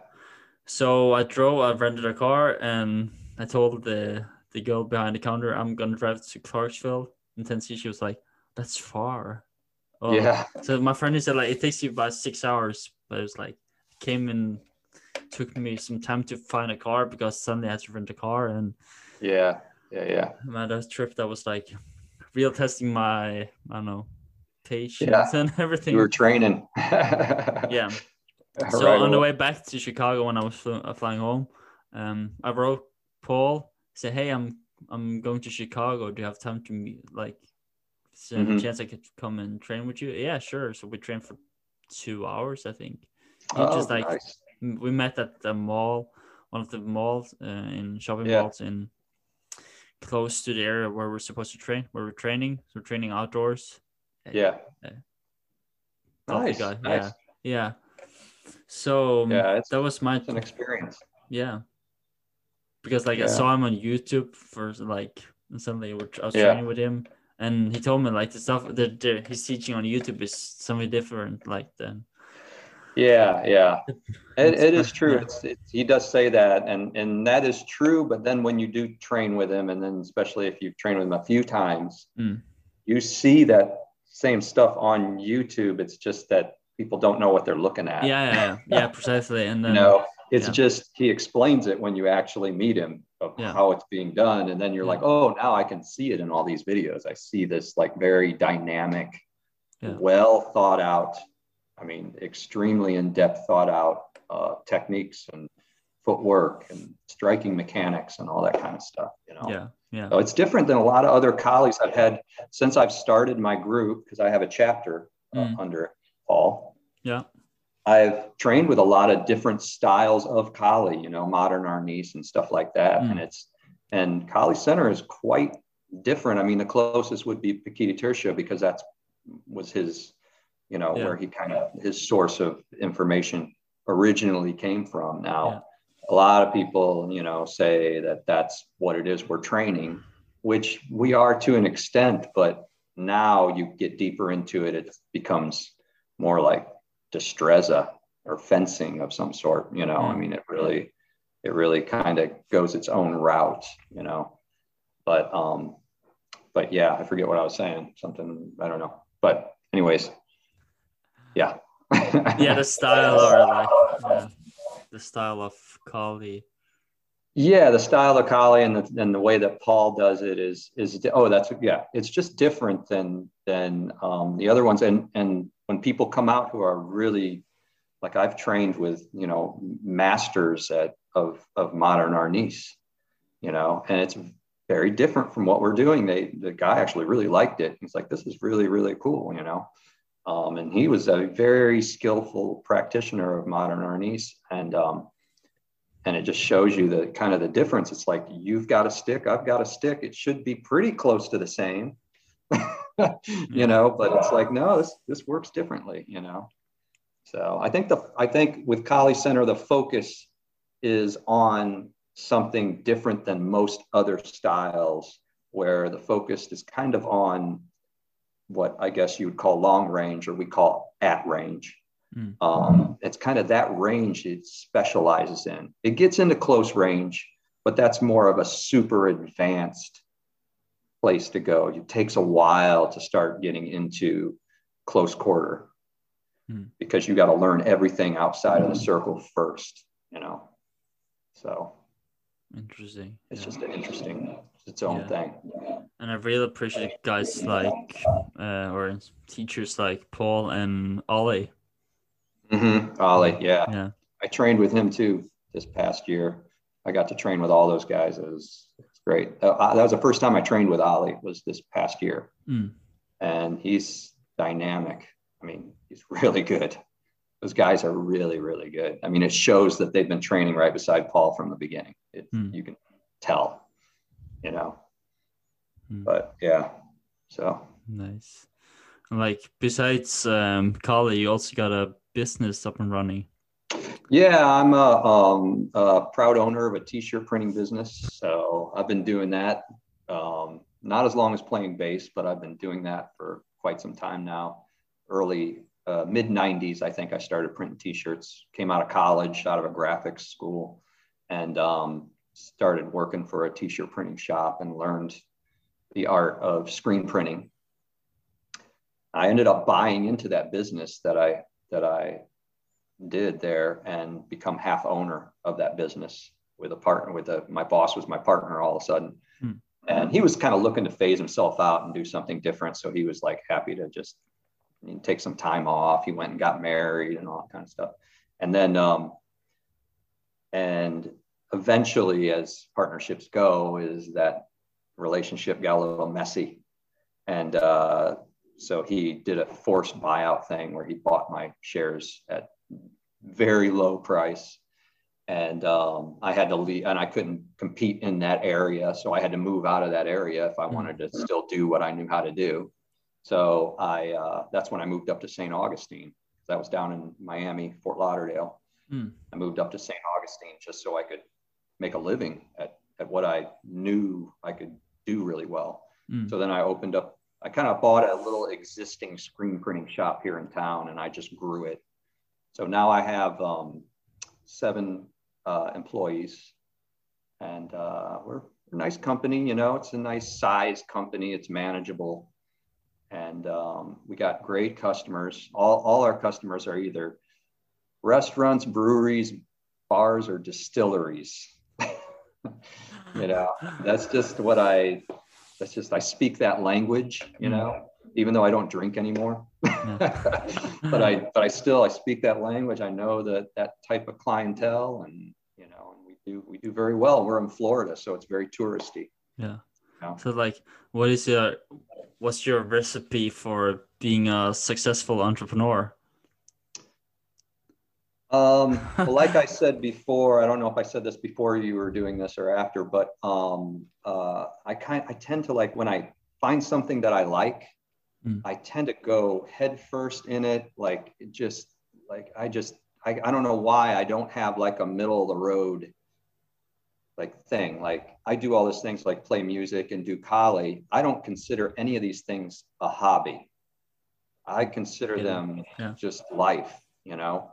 So I drove. I rented a car, and I told the the girl behind the counter, "I'm gonna drive to Clarksville in Tennessee." She was like, "That's far." Oh. Yeah. So my friend he said like it takes you about six hours, but it was like came and took me some time to find a car because suddenly I had to rent a car and. Yeah. Yeah. Yeah. Man, that trip that was like real testing my I don't know patience yeah. and everything. You were training. yeah. So right on the way back to Chicago when I was fl- uh, flying home, um, I wrote Paul, say, "Hey, I'm I'm going to Chicago. Do you have time to meet? Like, is there mm-hmm. chance I could come and train with you?" Yeah, sure. So we trained for two hours, I think. oh, just like nice. we met at the mall, one of the malls uh, in shopping yeah. malls in close to the area where we're supposed to train. Where we're training, so we're training outdoors. Yeah. Nice. Guy. nice. Yeah. Yeah. So um, yeah, that was my an experience. Yeah. Because like yeah. I saw him on YouTube for like and suddenly I was yeah. training with him and he told me like the stuff that he's teaching on YouTube is something different like then. Yeah, yeah, it, it is true. It's, it's, he does say that, and and that is true. But then when you do train with him, and then especially if you've trained with him a few times, mm. you see that same stuff on YouTube. It's just that people don't know what they're looking at. Yeah, yeah, yeah, precisely. And then, you know, it's yeah. just he explains it when you actually meet him of yeah. how it's being done, and then you're like, oh, now I can see it in all these videos. I see this like very dynamic, well thought out. I mean, extremely in depth thought out uh, techniques and footwork and striking mechanics and all that kind of stuff. You know. Yeah. Yeah. So it's different than a lot of other colleagues I've had since I've started my group because I have a chapter uh, mm. under Paul. Yeah. I've trained with a lot of different styles of Kali, you know, modern Arnis and stuff like that. Mm. And it's, and Kali Center is quite different. I mean, the closest would be Pekiti-Tirsia's because that's was his, you know, yeah. where he kind of, his source of information originally came from. Now, yeah a lot of people, you know, say that that's what it is we're training, which we are to an extent, but now you get deeper into it, it becomes more like destreza or fencing of some sort, you know. I mean, it really, it really kind of goes its own route, you know. But um, but yeah, I forget what I was saying. Something I don't know. But anyways, yeah. yeah, the style or like yeah, the style of Kali? Yeah, the style of Kali and the and the way that Paul does it is is oh that's yeah it's just different than than um, the other ones and and when people come out who are really like I've trained with, you know, masters at, of, of modern arnis, you know, and it's very different from what we're doing. They, the guy actually really liked it. He's like, this is really, really cool, you know? Um, and he was a very skillful practitioner of modern arnis. And, um, and it just shows you the kind of the difference. It's like, you've got a stick, I've got a stick. It should be pretty close to the same, you know, but it's like, no, this, this works differently, you know? So I think the, I think with Kali Center, the focus is on something different than most other styles where the focus is kind of on what I guess you would call long range or we call at range. Mm. Um, it's kind of that range it specializes in. It gets into close range, but that's more of a super advanced place to go. It takes a while to start getting into close quarter mm. because you got to learn everything outside of the circle first, you know. So Interesting. It's yeah. just an interesting, its own yeah. thing. And I really appreciate guys like, uh, or teachers like Paul and Ollie. Mm-hmm. Ollie, yeah. Yeah. I trained with him too this past year. I got to train with all those guys. It was great. Uh, that was the first time I trained with Ollie was this past year. Mm. And he's dynamic. I mean, he's really good those guys are really, really good. I mean, it shows that they've been training right beside Paul from the beginning. It, mm. You can tell, you know. Mm. But yeah, so nice. Like besides um, Kali, you also got a business up and running. Yeah, I'm a, um, a proud owner of a t-shirt printing business. So I've been doing that um, not as long as playing bass, but I've been doing that for quite some time now. Early uh, mid 90s, I think I started printing T-shirts. Came out of college, out of a graphics school, and um, started working for a T-shirt printing shop and learned the art of screen printing. I ended up buying into that business that I that I did there and become half owner of that business with a partner with a my boss was my partner all of a sudden hmm. and he was kind of looking to phase himself out and do something different so he was like happy to just take some time off. He went and got married and all that kind of stuff. And then, um, and eventually, as partnerships go, is that relationship got a little messy. And uh, so he did a forced buyout thing where he bought my shares at very low price. And um, I had to leave, and I couldn't compete in that area. So I had to move out of that area if I wanted to still do what I knew how to do. So I uh, that's when I moved up to St. Augustine. That was down in Miami, Fort Lauderdale. Mm. I moved up to St. Augustine just so I could make a living at, at what I knew I could do really well. Mm. So then I opened up, I kind of bought a little existing screen printing shop here in town and I just grew it. So now I have um, seven uh, employees and uh, we're, a nice company, you know, it's a nice size company, it's manageable and um, we got great customers. All, all our customers are either restaurants, breweries, bars, or distilleries. you know, that's just what I. That's just I speak that language. You know, even though I don't drink anymore, but I but I still I speak that language. I know that that type of clientele, and you know, and we do we do very well. We're in Florida, so it's very touristy. Yeah. So like, what is your what's your recipe for being a successful entrepreneur? Um, well, like I said before, I don't know if I said this before you were doing this or after, but um, uh, I kind I tend to like when I find something that I like, mm. I tend to go headfirst in it. Like it just like I just I, I don't know why I don't have like a middle of the road like thing. Like I do all these things like play music and do Kali. I don't consider any of these things a hobby. I consider them yeah. just life, you know.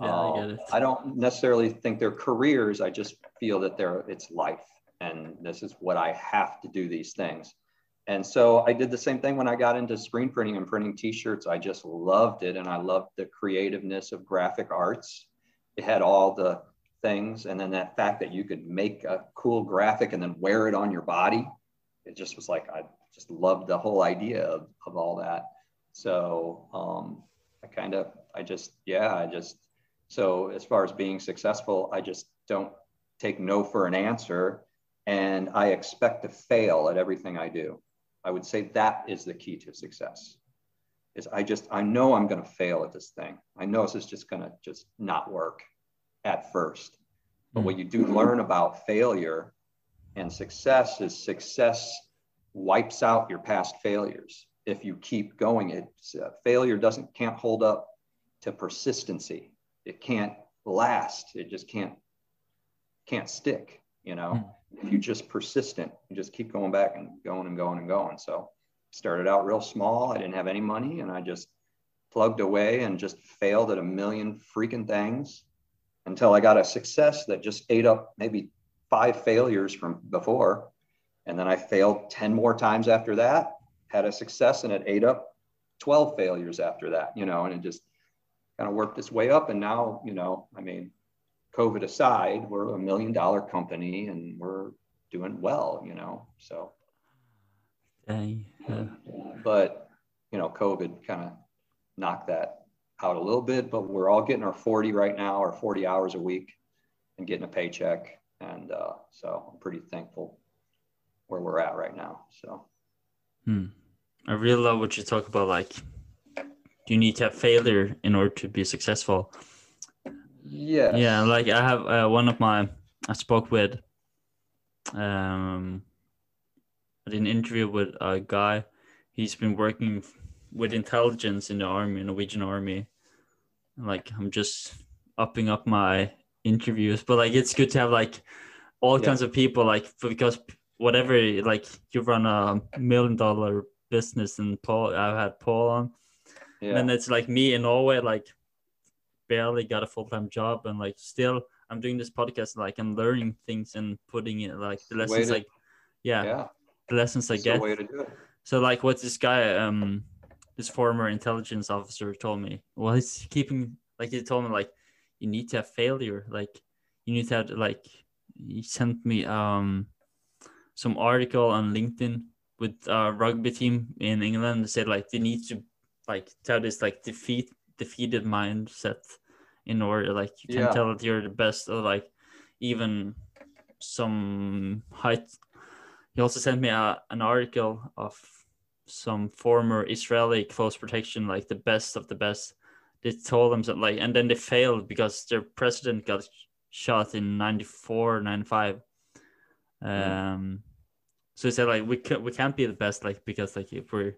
Yeah, I, get um, it. I don't necessarily think they're careers. I just feel that they're it's life, and this is what I have to do these things. And so I did the same thing when I got into screen printing and printing T-shirts. I just loved it, and I loved the creativeness of graphic arts. It had all the things. And then that fact that you could make a cool graphic and then wear it on your body, it just was like, I just loved the whole idea of, of all that. So um, I kind of, I just, yeah, I just So as far as being successful, I just don't take no for an answer. And I expect to fail at everything I do. I would say that is the key to success. Is I just I know I'm going to fail at this thing. I know this is just going to just not work at first. But what you do learn about failure and success is success wipes out your past failures if you keep going. It uh, failure doesn't can't hold up to persistency. It can't last. It just can't can't stick. You know, mm. If you're just persistent, you just keep going back and going and going and going. So started out real small. I didn't have any money, and I just plugged away and just failed at a million freaking things until I got a success that just ate up maybe five failures from before. And then I failed 10 more times after that, had a success, and it ate up 12 failures after that, you know, and it just kind of worked its way up. And now, you know, I mean, COVID aside, we're a million dollar company and we're doing well, you know, so. Dang. But, you know, COVID kind of knocked that out a little bit, but we're all getting our 40 right now, our 40 hours a week and getting a paycheck. And uh, so I'm pretty thankful where we're at right now. So hmm. I really love what you talk about. Like, you need to have failure in order to be successful. Yeah. Yeah. Like, I have uh, one of my, I spoke with, um, I did an interview with a guy. He's been working with intelligence in the army, Norwegian army, like i'm just upping up my interviews but like it's good to have like all yeah. kinds of people like because whatever like you run a million dollar business and paul i've had paul on yeah. and it's like me in norway like barely got a full-time job and like still i'm doing this podcast like i'm learning things and putting it like the lessons to, like yeah, yeah, the lessons i get so like what's this guy um this former intelligence officer told me. Well, he's keeping like he told me like you need to have failure. Like you need to have like he sent me um some article on LinkedIn with a rugby team in England. They said like they need to like tell this like defeat defeated mindset in order like you can yeah. tell that you're the best or like even some height. He also sent me a, an article of some former Israeli close protection, like the best of the best. They told them that like, and then they failed because their president got shot in 94, 95. Um, so he said like we can we can't be the best like because like if we're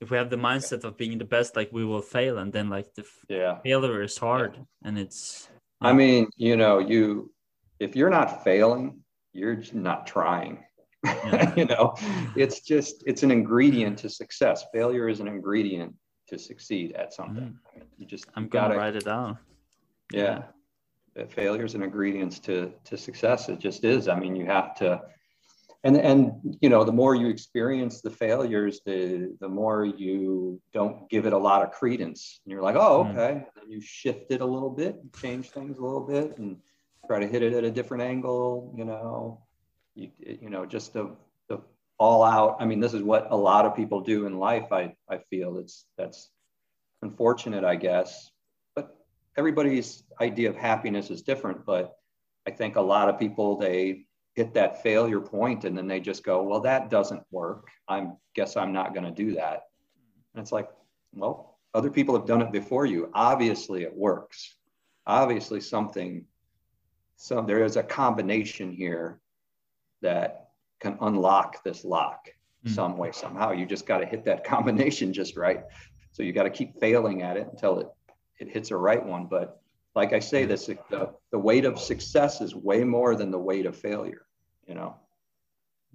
if we have the mindset of being the best like we will fail and then like the yeah failure is hard yeah. and it's. I mean, you know, you if you're not failing, you're not trying yeah. you know, it's just it's an ingredient to success. Failure is an ingredient to succeed at something. Mm. You just I'm gonna gotta, write it down. Yeah. yeah. Failure is an ingredient to to success. It just is. I mean, you have to and and you know the more you experience the failures the the more you don't give it a lot of credence and you're like oh mm. okay mm. and you shift it a little bit change things a little bit and try to hit it at a different angle you know you, you know, just the, the all out. I mean, this is what a lot of people do in life. I, I feel it's, that's unfortunate, I guess, but everybody's idea of happiness is different. But I think a lot of people, they hit that failure point and then they just go, well, that doesn't work. I guess I'm not going to do that. And it's like, well, other people have done it before you. Obviously it works. Obviously something, so there is a combination here that can unlock this lock mm. some way somehow you just got to hit that combination just right so you got to keep failing at it until it it hits a right one but like i say this the, the weight of success is way more than the weight of failure you know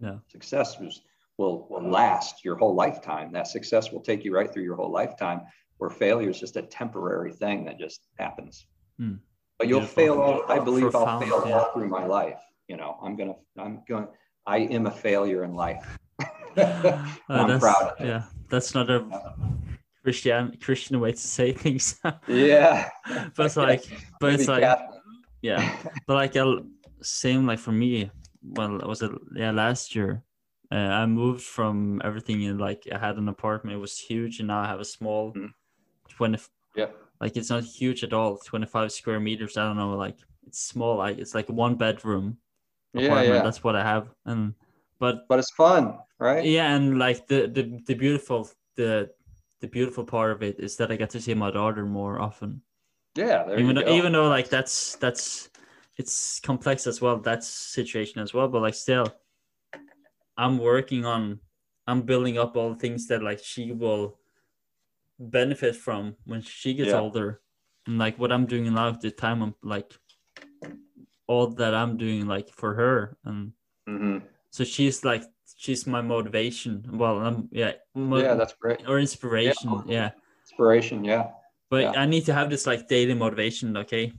yeah success was, will will last your whole lifetime that success will take you right through your whole lifetime where failure is just a temporary thing that just happens hmm. but you'll Beautiful. fail all, i believe Profound, i'll fail yeah. all through my life you know, I'm gonna, I'm going, I am a failure in life. uh, I'm proud of it. Yeah, that's not a Christian Christian way to say things. yeah, but it's like, but it's like, yeah, but like, same like for me. Well, was it yeah last year? Uh, I moved from everything in like I had an apartment. It was huge, and now I have a small, mm. twenty. Yeah. Like it's not huge at all. 25 square meters. I don't know. Like it's small. Like it's like one bedroom Yeah, apartment. yeah. That's what I have. And but But it's fun, right? yeah, and like the the the beautiful the the beautiful part of it is that I get to see my daughter more often. Yeah, even though, go. even though like that's that's it's complex as well that situation as well but like still i'm working on i'm building up all the things that like she will benefit from when she gets Yeah. older and like what i'm doing now at the time i'm like all that i'm doing like for her and Mhm. so she's like she's my motivation well i'm yeah mo- yeah, that's great. or inspiration yeah Inspiration, yeah. but Yeah. I need to have this like daily motivation. Okay,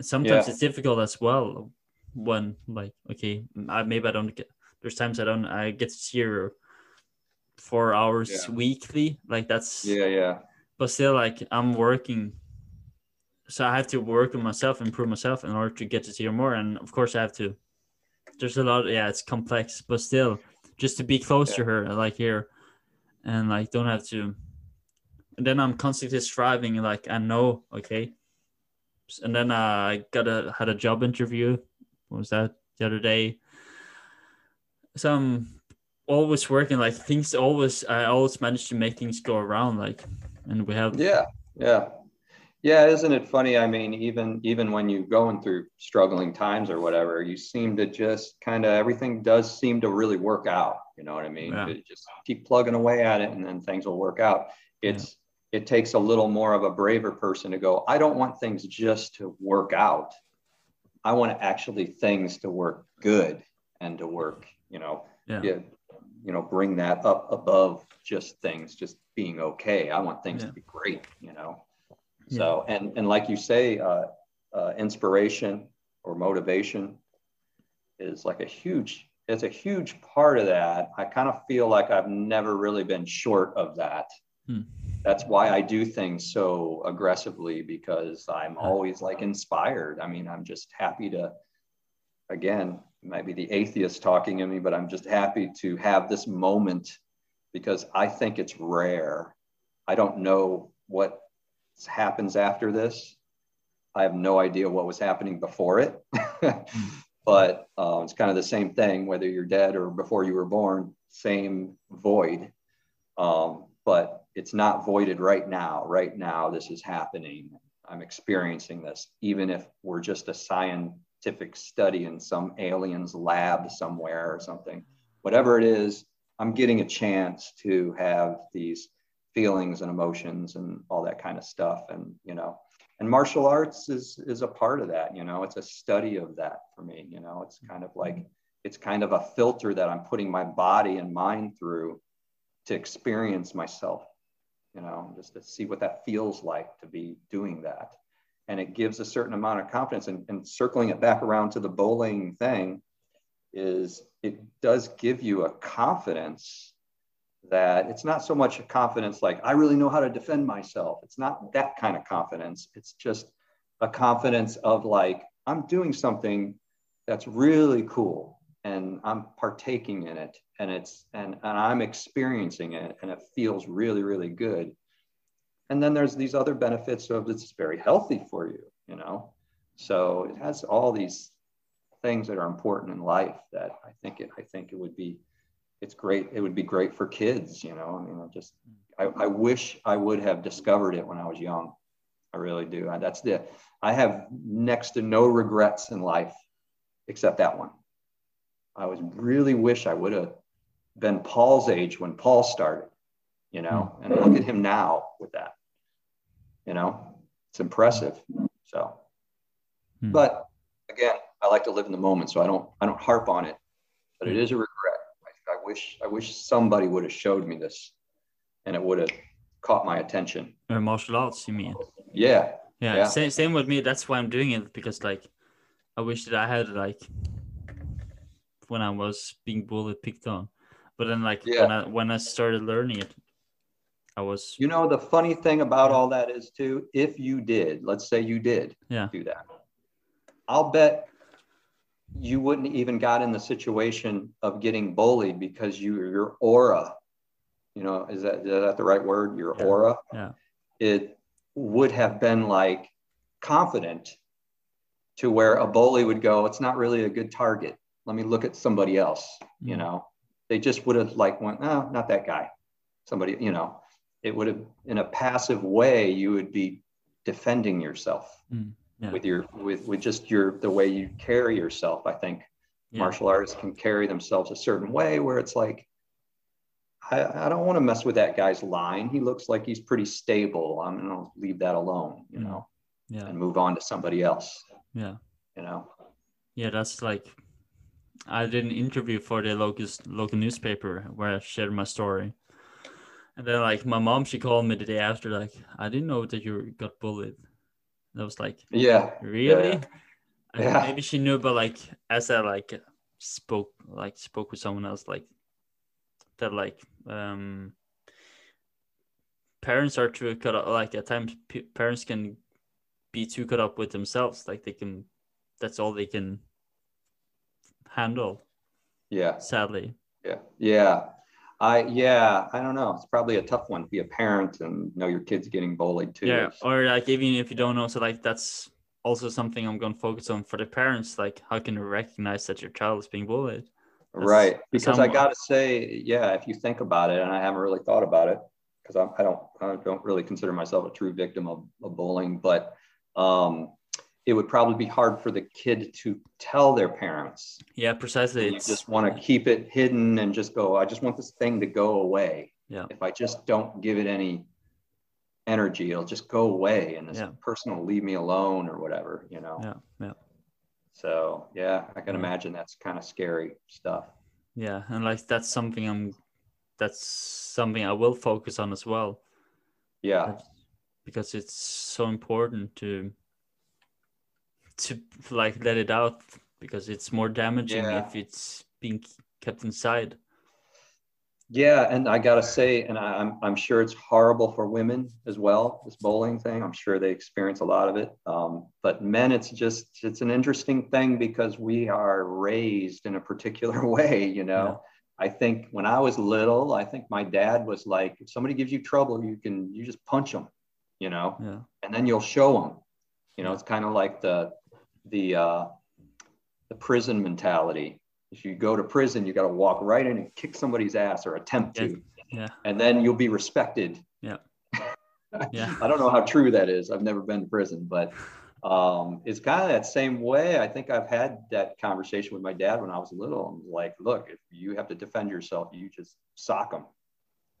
sometimes Yeah. it's difficult as well. When like okay, I, maybe I don't get. There's times I don't. I get to see her four hours Yeah. weekly. Like that's. Yeah, yeah. But still, like I'm working. So I have to work on myself, improve myself in order to get to see her more. And of course, I have to. There's a lot. Yeah, it's complex, but still, just to be close to her, like here, and like don't have to and then I'm constantly striving. Like I know, okay. And then uh, I got a had a job interview. What was that the other day? So I'm always working. Like things always, I always manage to make things go around. Like, and we have Yeah, yeah. Yeah, isn't it funny? I mean, even even when you're going through struggling times or whatever, you seem to just kind of everything does seem to really work out. You know what I mean? Yeah. Just keep plugging away at it, and then things will work out. It's it takes a little more of a braver person to go. I don't want things just to work out. I want to actually things to work good and to work. You know, yeah, yeah, you know, bring that up above just things just being okay. I want things Yeah. to be great, you know. So and and like you say, uh, uh, inspiration or motivation is like a huge. It's a huge part of that. I kind of feel like I've never really been short of that. Hmm. That's why I do things so aggressively because I'm always like inspired. I mean, I'm just happy to again, it might be the atheist talking in me, but I'm just happy to have this moment because I think it's rare. I don't know what happens after this. I have no idea what was happening before it. but uh, it's kind of the same thing, whether you're dead or before you were born, same void. Um, but it's not voided right now. Right now, this is happening. I'm experiencing this, even if we're just a scientific study in some alien's lab somewhere or something. Whatever it is, I'm getting a chance to have these feelings and emotions and all that kind of stuff. And, you know, and martial arts is is a part of that, you know, it's a study of that for me. You know, it's kind of like it's kind of a filter that I'm putting my body and mind through to experience myself, you know, just to see what that feels like to be doing that. And it gives a certain amount of confidence. And, and circling it back around to the bowling thing is it does give you a confidence that it's not so much a confidence like I really know how to defend myself. It's not that kind of confidence. It's just a confidence of like, I'm doing something that's really cool and I'm partaking in it and it's and, and I'm experiencing it and it feels really, really good. And then there's these other benefits of it's very healthy for you, you know. So it has all these things that are important in life that I think it I think it would be it's great it would be great for kids, you know. I mean I just I, I wish I would have discovered it when I was young. I really do. I, that's the I have next to no regrets in life except that one. I was really wish I would have been Paul's age when Paul started, you know, and look at him now with that. You know, it's impressive. So, Hmm. but again, I like to live in the moment, so I don't I don't harp on it. But it is a regret. I, I wish I wish somebody would have showed me this, and it would have caught my attention. uh, martial arts. You mean? Yeah, Yeah, Yeah. Same, same with me. That's why I'm doing it because like I wish that I had like when I was being bullied, picked on. But then like Yeah. when I when I started learning it, I was You know, the funny thing about all that is too, if you did, let's say you did Yeah. do that, I'll bet you wouldn't even got in the situation of getting bullied because you your aura, you know, is that is that the right word? Your Yeah. aura. Yeah. It would have been like confident to where a bully would go, it's not really a good target. Let me look at somebody else, you Mm. know. They just would have like went, oh, not that guy. Somebody, you know, it would have in a passive way, you would be defending yourself Mm, yeah. with your with with just your the way you carry yourself. I think Yeah. martial artists can carry themselves a certain way where it's like I, I don't want to mess with that guy's line. He looks like he's pretty stable. I'm gonna leave that alone, you Mm. know, Yeah. and move on to somebody else, Yeah. you know. Yeah, that's like I did an interview for the local local newspaper where I shared my story, and then like my mom, she called me the day after, like I didn't know that you got bullied. And I was like, Yeah. really? Think Yeah. Maybe she knew, but like as I like spoke like spoke with someone else, like that, like um parents are too cut up. Like at times, p- parents can be too caught up with themselves. Like they can, that's all they can handle. Yeah. Sadly, Yeah. Yeah. I yeah, I don't know. It's probably a tough one to be a parent and know your kid's getting bullied too. yeah. Or like even if you don't know, so like that's also something I'm going to focus on for the parents. Like how can you recognize that your child is being bullied? That's- right. Because how I got to say, yeah, if you think about it, and I haven't really thought about it, because I don't, I don't really consider myself a true victim of, of bullying, but um, it would probably be hard for the kid to tell their parents. Yeah, precisely. you just want to keep it hidden and just go, I just want this thing to go away. Yeah. If I just don't give it any energy, it'll just go away and this Yeah. person will leave me alone or whatever, you know? yeah, yeah, So yeah, I can Yeah. imagine that's kind of scary stuff. yeah, and like that's something I'm. That's something I will focus on as well. Yeah. Because it's so important to to like let it out because it's more damaging Yeah. if it's being kept inside Yeah, and I gotta say, and I, I'm I'm sure it's horrible for women as well. This bullying thing, I'm sure they experience a lot of it. Um, but men, it's just it's an interesting thing because we are raised in a particular way. You know, I think when I was little, I think my dad was like, if somebody gives you trouble, you can you just punch them, you know, yeah and then you'll show them. You know, it's kind of like the the uh, the prison mentality. If you go to prison, you got to walk right in and kick somebody's ass or attempt to, yeah and then you'll be respected. Yeah. Yeah. I don't know how true that is. I've never been to prison, but um, it's kind of that same way. I think I've had that conversation with my dad when I was little. I'm like, look, if you have to defend yourself, you just sock them,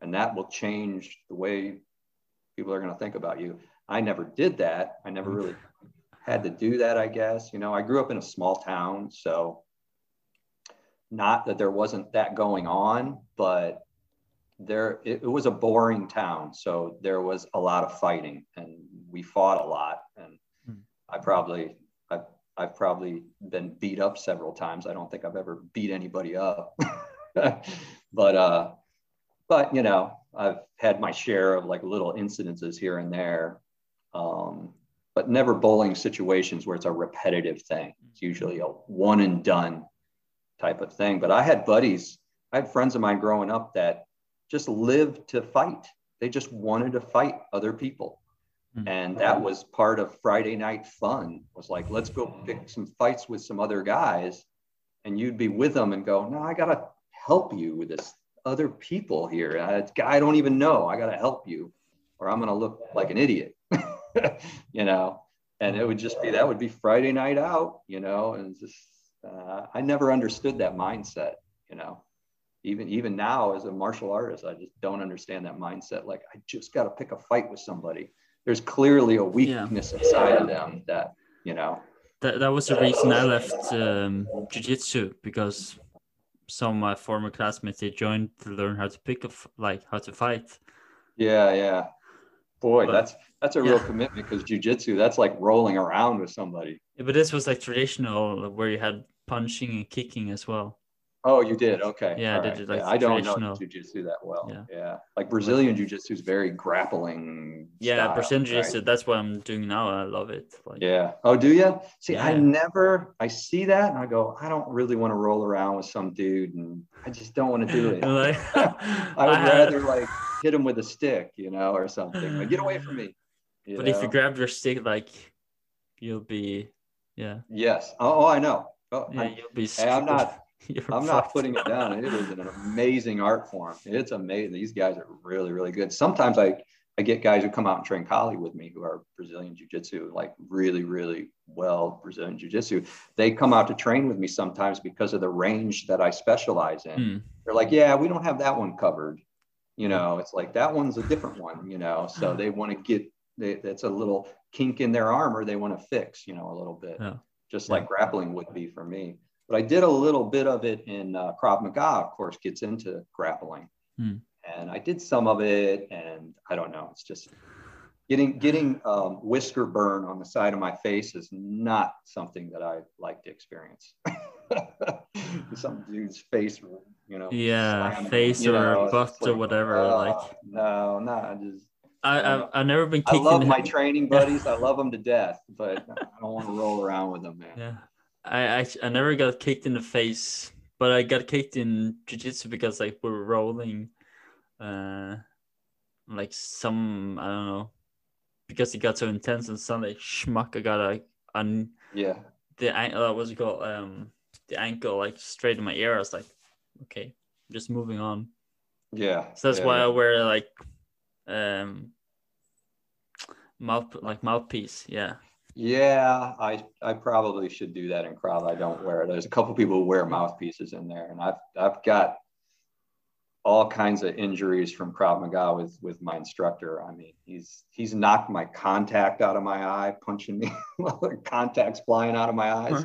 and that will change the way people are going to think about you. I never did that. I never really had to do that, I guess. You know, I grew up in a small town, so not that there wasn't that going on, but there it, it was a boring town. So there was a lot of fighting and we fought a lot. And Hmm. I probably I've I've probably been beat up several times. I don't think I've ever beat anybody up. but uh but you know, I've had my share of like little incidences here and there. Um, but never bullying situations where it's a repetitive thing. It's usually a one and done type of thing. But I had buddies, I had friends of mine growing up that just lived to fight. They just wanted to fight other people. Hmm. And that was part of Friday night fun was like, let's go pick some fights with some other guys. And you'd be with them and go, no, I got to help you with this other people here. Uh, I don't even know. I got to help you or I'm going to look like an idiot, you know? And it would just be, that would be Friday night out, you know, and just, uh, I never understood that mindset, you know, even, even now as a martial artist, I just don't understand that mindset. Like I just got to pick a fight with somebody. There's clearly a weakness inside of them that, you know, that, that was the reason i left um, jiu-jitsu because some of my former classmates they joined to learn how to pick a f- like how to fight yeah, yeah. Boy, But- that's, that's a real commitment because jujitsu, that's like rolling around with somebody. Yeah, but this was like traditional where you had punching and kicking as well Oh, you did. Okay. Yeah, I did right. like, Yeah, I don't know jujitsu that well. Yeah. Yeah. Like Brazilian jiu-jitsu is very grappling. yeah style, Brazilian right? jiu-jitsu that's what i'm doing now i love it like Yeah. Oh, do you? See, I never, I see that and I go, I don't really want to roll around with some dude and I just don't want to do it. Like, I would had- rather like hit him with a stick, you know, or something. Like, get away from me. you But if you know? grab your stick, like you'll be, yeah, yes, oh, oh, I know. Oh, yeah, I, you'll be. Hey, I'm not- You're I'm not putting it down. It is an amazing art form. It's amazing. These guys are really, really good. Sometimes I, I get guys who come out and train Kali with me who are Brazilian Jiu Jitsu, like really, really well Brazilian Jiu Jitsu. They come out to train with me sometimes because of the range that I specialize in. Hmm. They're like, yeah, we don't have that one covered. You know, it's like that one's a different one, you know. So they want to get they, that's a little kink in their armor they want to fix, you know, a little bit. Yeah. Just Yeah. like grappling would be for me. But I did a little bit of it in uh, Krav Maga, of course, gets into grappling. Hmm. And I did some of it, and I don't know. It's just getting getting um, whisker burn on the side of my face is not something that I like to experience. Some dude's face, you know. Yeah, slammed, face or know, or like, whatever, oh, like- no, no, I just. I, I've, I've never been I love in my training buddies. I love them to death, but I don't want to roll around with them, man. Yeah, I, I I never got kicked in the face, but I got kicked in jujitsu because like we were rolling, uh, like some I don't know, because it got so intense and suddenly schmuck I got a on Yeah, the an- uh, what's it called um the ankle like straight in my ear. I was like, okay, just moving on. yeah. So that's yeah, why yeah. I wear like um mouth like mouthpiece. Yeah. Yeah, I I probably should do that in Krav. I don't wear it. There's a couple people who wear mouthpieces in there, and I've I've got all kinds of injuries from Krav Maga with with my instructor. I mean, he's he's knocked my contact out of my eye, punching me, contacts flying out of my eyes.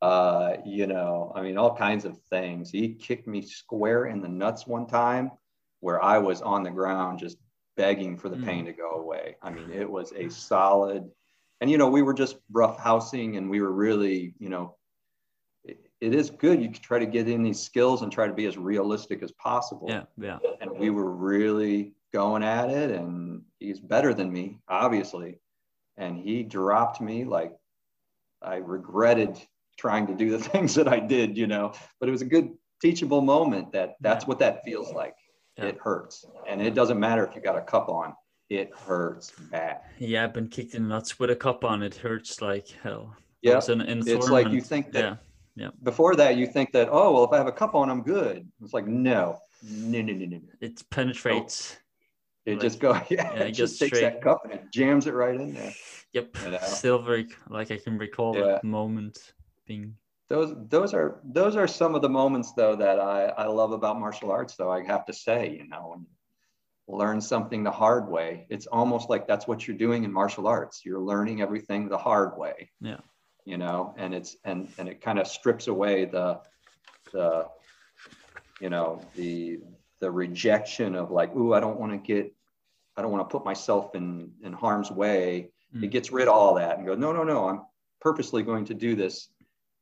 Uh, you know, I mean, all kinds of things. He kicked me square in the nuts one time, where I was on the ground just begging for the Mm. pain to go away. I mean, it was a solid and you know we were just rough housing and we were really you know it, it is good. You can try to get in these skills and try to be as realistic as possible. Yeah. Yeah. and we were really going at it and he's better than me obviously. And he dropped me like i regretted trying to do the things that i did you know. But it was a good teachable moment that that's what that feels like. Yeah. it hurts. And it doesn't matter if you got a cup on it hurts bad Yeah, I've been kicked in the nuts with a cup on. It hurts like hell. Yeah in It's like you think that yeah, yeah. before that you think that oh well if i have a cup on i'm good it's like no no no no no, it penetrates. it Like- just go yeah, yeah, it it just goes takes straight. that cup and it jams it right in there Yep, You know? still very like I can recall Yeah. that moment being. those those are those are some of the moments though that i i love about martial arts though i have to say you know learn something the hard way it's almost like that's what you're doing in martial arts you're learning everything the hard way Yeah. you know and it's and and it kind of strips away the the you know the the rejection of like ooh i don't want to get i don't want to put myself in in harm's way Mm. it gets rid of all that and go no no no i'm purposely going to do this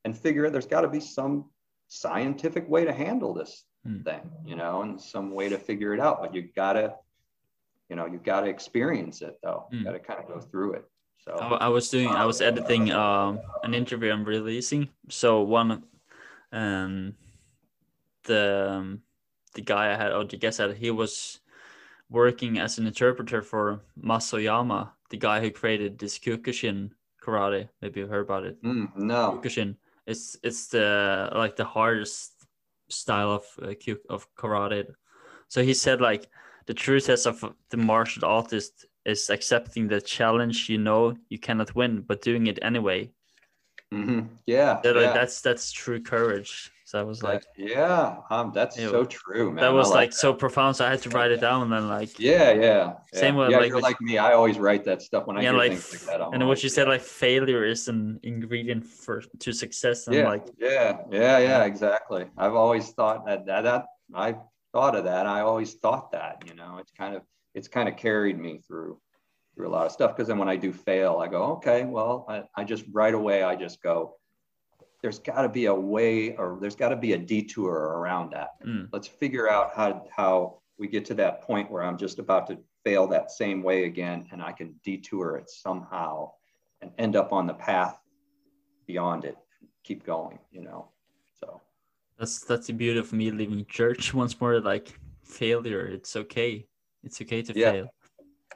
and figure there's got to be some scientific way to handle this Mm. thing you know and some way to figure it out but you gotta you know you gotta experience it though you Mm. gotta kind of go through it so I, I was doing. I was editing um an interview I'm releasing. So one, um, the um, the guy I had, or the guest I had, he was working as an interpreter for Mas Oyama, the guy who created this Kyokushin karate. Maybe you've heard about it. Mm, no Kyokushin. It's it's the like the hardest style of uh, of karate. So he said like the true test of the martial artist is accepting the challenge you know you cannot win, but doing it anyway. hmm yeah, That, like, yeah. that's that's true courage. So I was like, yeah um that's Ew. so true man that I was like that. so profound. So I had to write it down and then like yeah yeah Same yeah. with, yeah, like, like me i always write that stuff when i Yeah, like, things like that I'm and what like, you said like failure is an ingredient for to success and yeah, like yeah, yeah, yeah, exactly. I've always thought that, that that I thought of that. I always thought that, you know, it's kind of it's kind of carried me through through a lot of stuff. Because then when I do fail, I go, okay, well, I, I just right away I just go, there's got to be a way, or there's got to be a detour around that. mm, Let's figure out how how we get to that point where I'm just about to fail that same way again, and I can detour it somehow and end up on the path beyond it. Keep going, you know. So that's that's the beauty of me leaving church once more. Like failure, it's okay. It's okay to Yeah. fail.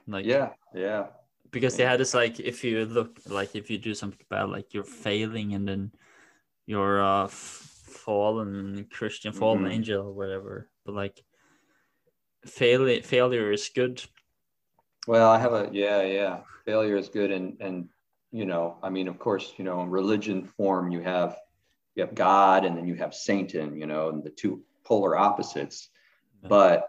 Like yeah, yeah, because they had this like if you look like if you do something bad, like you're failing and then you're a fallen Christian, fallen Mhm. angel or whatever. But like failure failure is good. Well, I have a yeah, yeah. Failure is good, and and you know, I mean, of course, you know, in religion form, you have you have God, and then you have Satan, you know, and the two polar opposites. But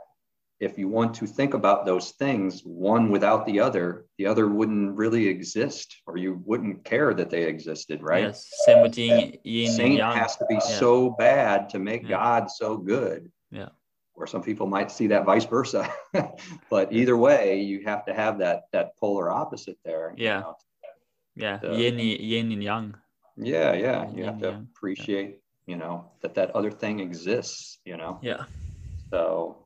if you want to think about those things, one without the other, the other wouldn't really exist, or you wouldn't care that they existed, right? Yes. Same with yin, yin and Saint yang. has to be Yeah. so bad to make Yeah. God so good. Yeah. Or some people might see that vice versa. but either way, you have to have that that polar opposite there. you Yeah. know. Yeah. the- yin, yin and yang. Yeah, yeah. You have to Yeah. appreciate, you know, that that other thing exists, you know. Yeah. So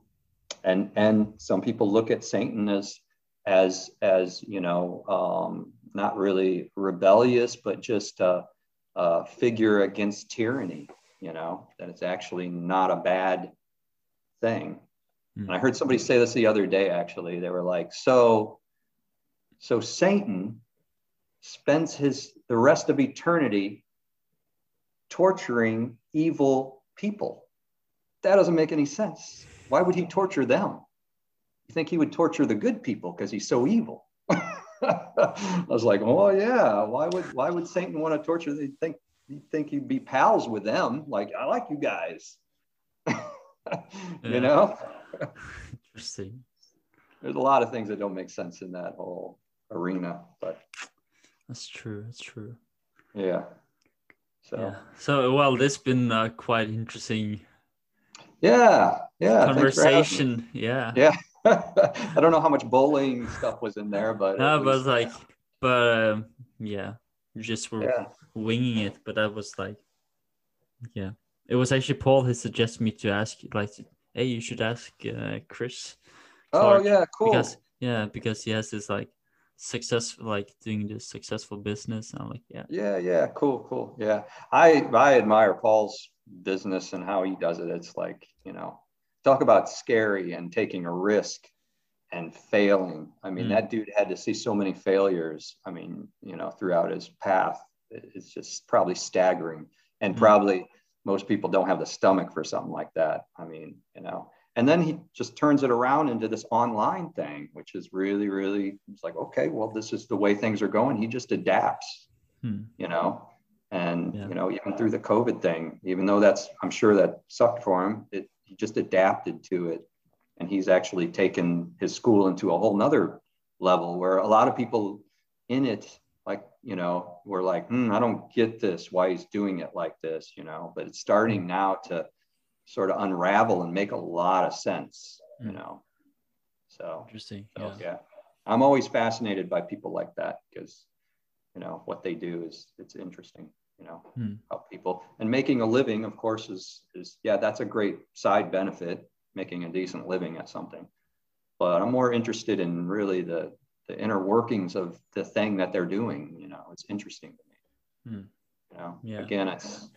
and and some people look at Satan as as as, you know, um not really rebellious, but just a, a figure against tyranny, you know, that it's actually not a bad thing. Hmm. And I heard somebody say this the other day, actually. They were like, so, so Satan spends his the rest of eternity torturing evil people. That doesn't make any sense. Why would he torture them? You think he would torture the good people because he's so evil? I was like, oh yeah. Why would why would Satan want to torture? They think you think he'd be pals with them. Like I like you guys. You know, Interesting. there's a lot of things that don't make sense in that whole arena. But That's true. That's true. yeah. So Yeah. So well, this has been uh, quite interesting yeah, yeah. thanks for having me. conversation. Yeah. Yeah. I don't know how much bowling stuff was in there, but but was- like, but um, yeah, just were yeah. winging it. But that was like, yeah, it was actually Paul who suggested me to ask, like, hey, you should ask uh, Chris. Oh yeah, cool. Because yeah, because he has this like successful like doing this successful business. I'm like, yeah, Yeah, yeah, cool, cool. Yeah. I I admire Paul's business and how he does it. It's like, you know, talk about scary and taking a risk and failing. I mean, Mm. that dude had to see so many failures. I mean, you know, throughout his path. It- It's just probably staggering. And Mm. probably most people don't have the stomach for something like that. I mean, you know, and then he just turns it around into this online thing, which is really, really, it's like, okay, well, this is the way things are going. He just adapts Hmm. you know and Yeah. you know even through the covid thing even though that's i'm sure that sucked for him it he just adapted to it and he's actually taken his school into a whole nother level where a lot of people in it like you know were like hmm, i don't get this why he's doing it like this you know but it's starting now to sort of unravel and make a lot of sense you Mm. know so interesting. so, Yeah. yeah. I'm always fascinated by people like that because, you know, what they do is it's interesting, you know, Hmm. help people and making a living, of course, is, is, yeah, that's a great side benefit, making a decent living at something. But I'm more interested in really the, the inner workings of the thing that they're doing. You know, it's interesting to me. Hmm. You know, Yeah. again, it's,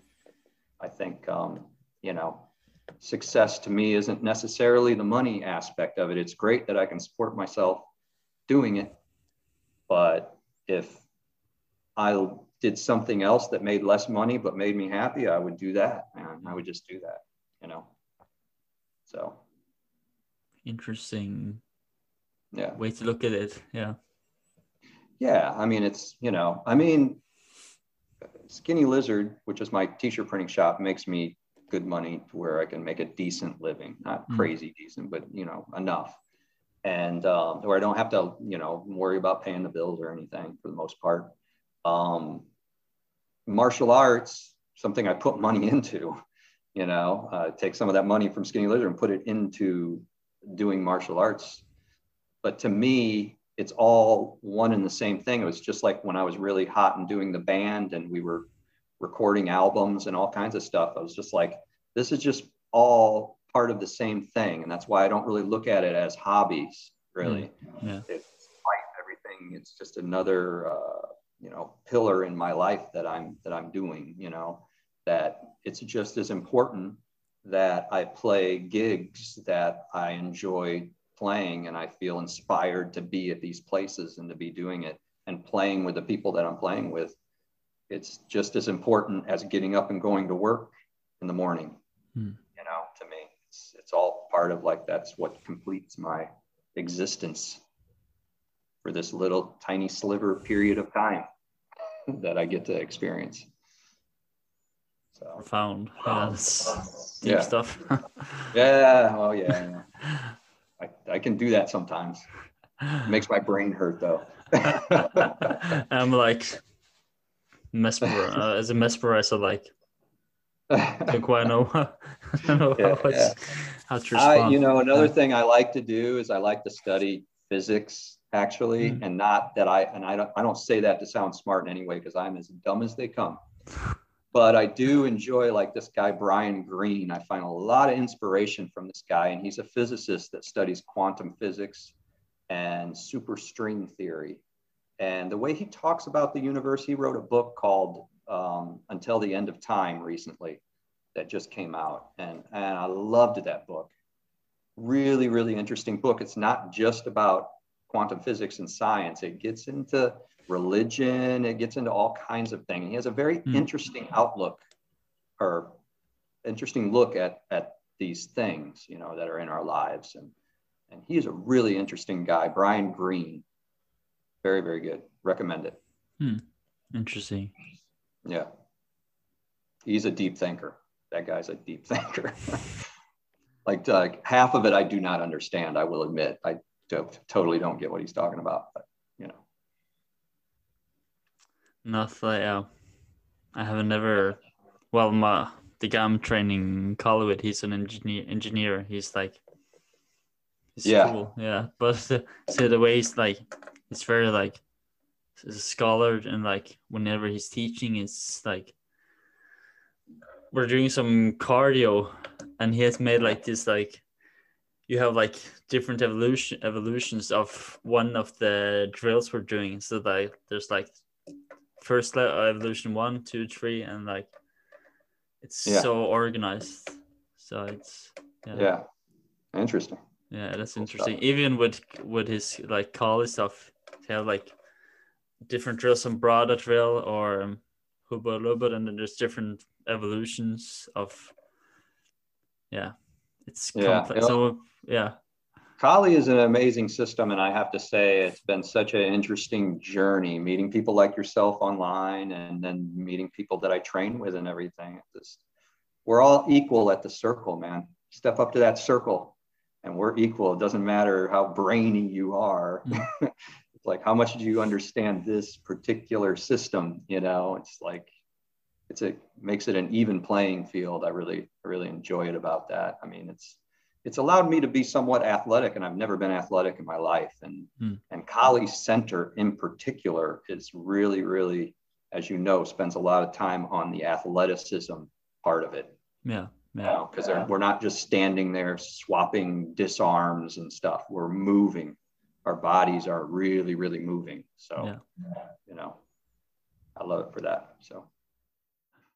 I think, um, you know, success to me isn't necessarily the money aspect of it. It's great that I can support myself doing it. But if I did something else that made less money but made me happy, I would do that, man. I would just do that, you know. So, Interesting yeah. way to look at it. Yeah. Yeah, I mean, it's, you know, I mean, Skinny Lizard, which is my t-shirt printing shop, makes me good money to where I can make a decent living, not Mm. crazy decent, but you know, enough. And um, where I don't have to, you know, worry about paying the bills or anything for the most part. Um, martial arts, something I put money into, you know, uh, take some of that money from Skinny Lizard and put it into doing martial arts. But to me, it's all one and the same thing. It was just like when I was really hot and doing the band and we were recording albums and all kinds of stuff. I was just like, this is just all part of the same thing. And that's why I don't really look at it as hobbies, really. Yeah. It's life, everything. It's just another, uh, you know, pillar in my life that I'm, that I'm doing, you know, that it's just as important that I play gigs that I enjoy playing and I feel inspired to be at these places and to be doing it and playing with the people that I'm playing with. It's just as important as getting up and going to work in the morning. Hmm. You know, to me, it's, it's all part of like that's what completes my existence for this little tiny sliver period of time that I get to experience. So profound. Yeah, deep yeah. stuff. yeah. Oh yeah. I, I can do that sometimes. It makes my brain hurt though. I'm like mesmerized. Uh, as a mesmerizer, like don't quite know, I know yeah, how, yeah. how to respond. I, you know, another thing I like to do is I like to study physics actually, mm-hmm. and not that I and I don't I don't say that to sound smart in any way because I'm as dumb as they come. But I do enjoy like this guy Brian Greene. I find a lot of inspiration from this guy, and he's a physicist that studies quantum physics and superstring theory. And the way he talks about the universe, he wrote a book called um, Until the End of Time recently that just came out, and and I loved that book. Really, really interesting book. It's not just about quantum physics and science. It gets into religion, it gets into all kinds of things. He has a very mm. interesting outlook or interesting look at, at these things, you know, that are in our lives. And, and he's a really interesting guy, Brian Greene. Very, very good. Recommend it. Hmm. Interesting. Yeah. He's a deep thinker. That guy's a deep thinker. like, like half of it I do not understand, I will admit. I totally don't get what he's talking about. But you know, nothing. Yeah, I have never. Well, my the guy I'm training Kali he's an engineer. Engineer. He's like. He's yeah. Cool. Yeah, but so the way he's like, it's very like, it's a scholar and like whenever he's teaching, it's like we're doing some cardio and he has made like this like you have like different evolution evolutions of one of the drills we're doing. So like there's like first evolution one, two, three, and like it's yeah. so organized. So it's yeah. yeah. Interesting. Yeah, that's cool interesting. Stuff. Even with with his like Kali stuff, they have like different drills, some broader drill or um, Hubud Lubud, and then there's different evolutions of yeah. It's yeah. complex. So yeah. Kali is an amazing system, and I have to say it's been such an interesting journey meeting people like yourself online, and then meeting people that I train with and everything. Just, we're all equal at the circle, man. Step up to that circle, and we're equal. It doesn't matter how brainy you are. Mm-hmm. it's like how much do you understand this particular system? You know, it's like it's a makes it an even playing field. I really, I really enjoy it about that. I mean, it's it's allowed me to be somewhat athletic and I've never been athletic in my life. And, mm. and Kali Center in particular is really, really, as you know, spends a lot of time on the athleticism part of it. Yeah. Yeah. Because you know, we're not just standing there swapping disarms and stuff. We're moving. Our bodies are really, really moving. So, yeah. you know, I love it for that. So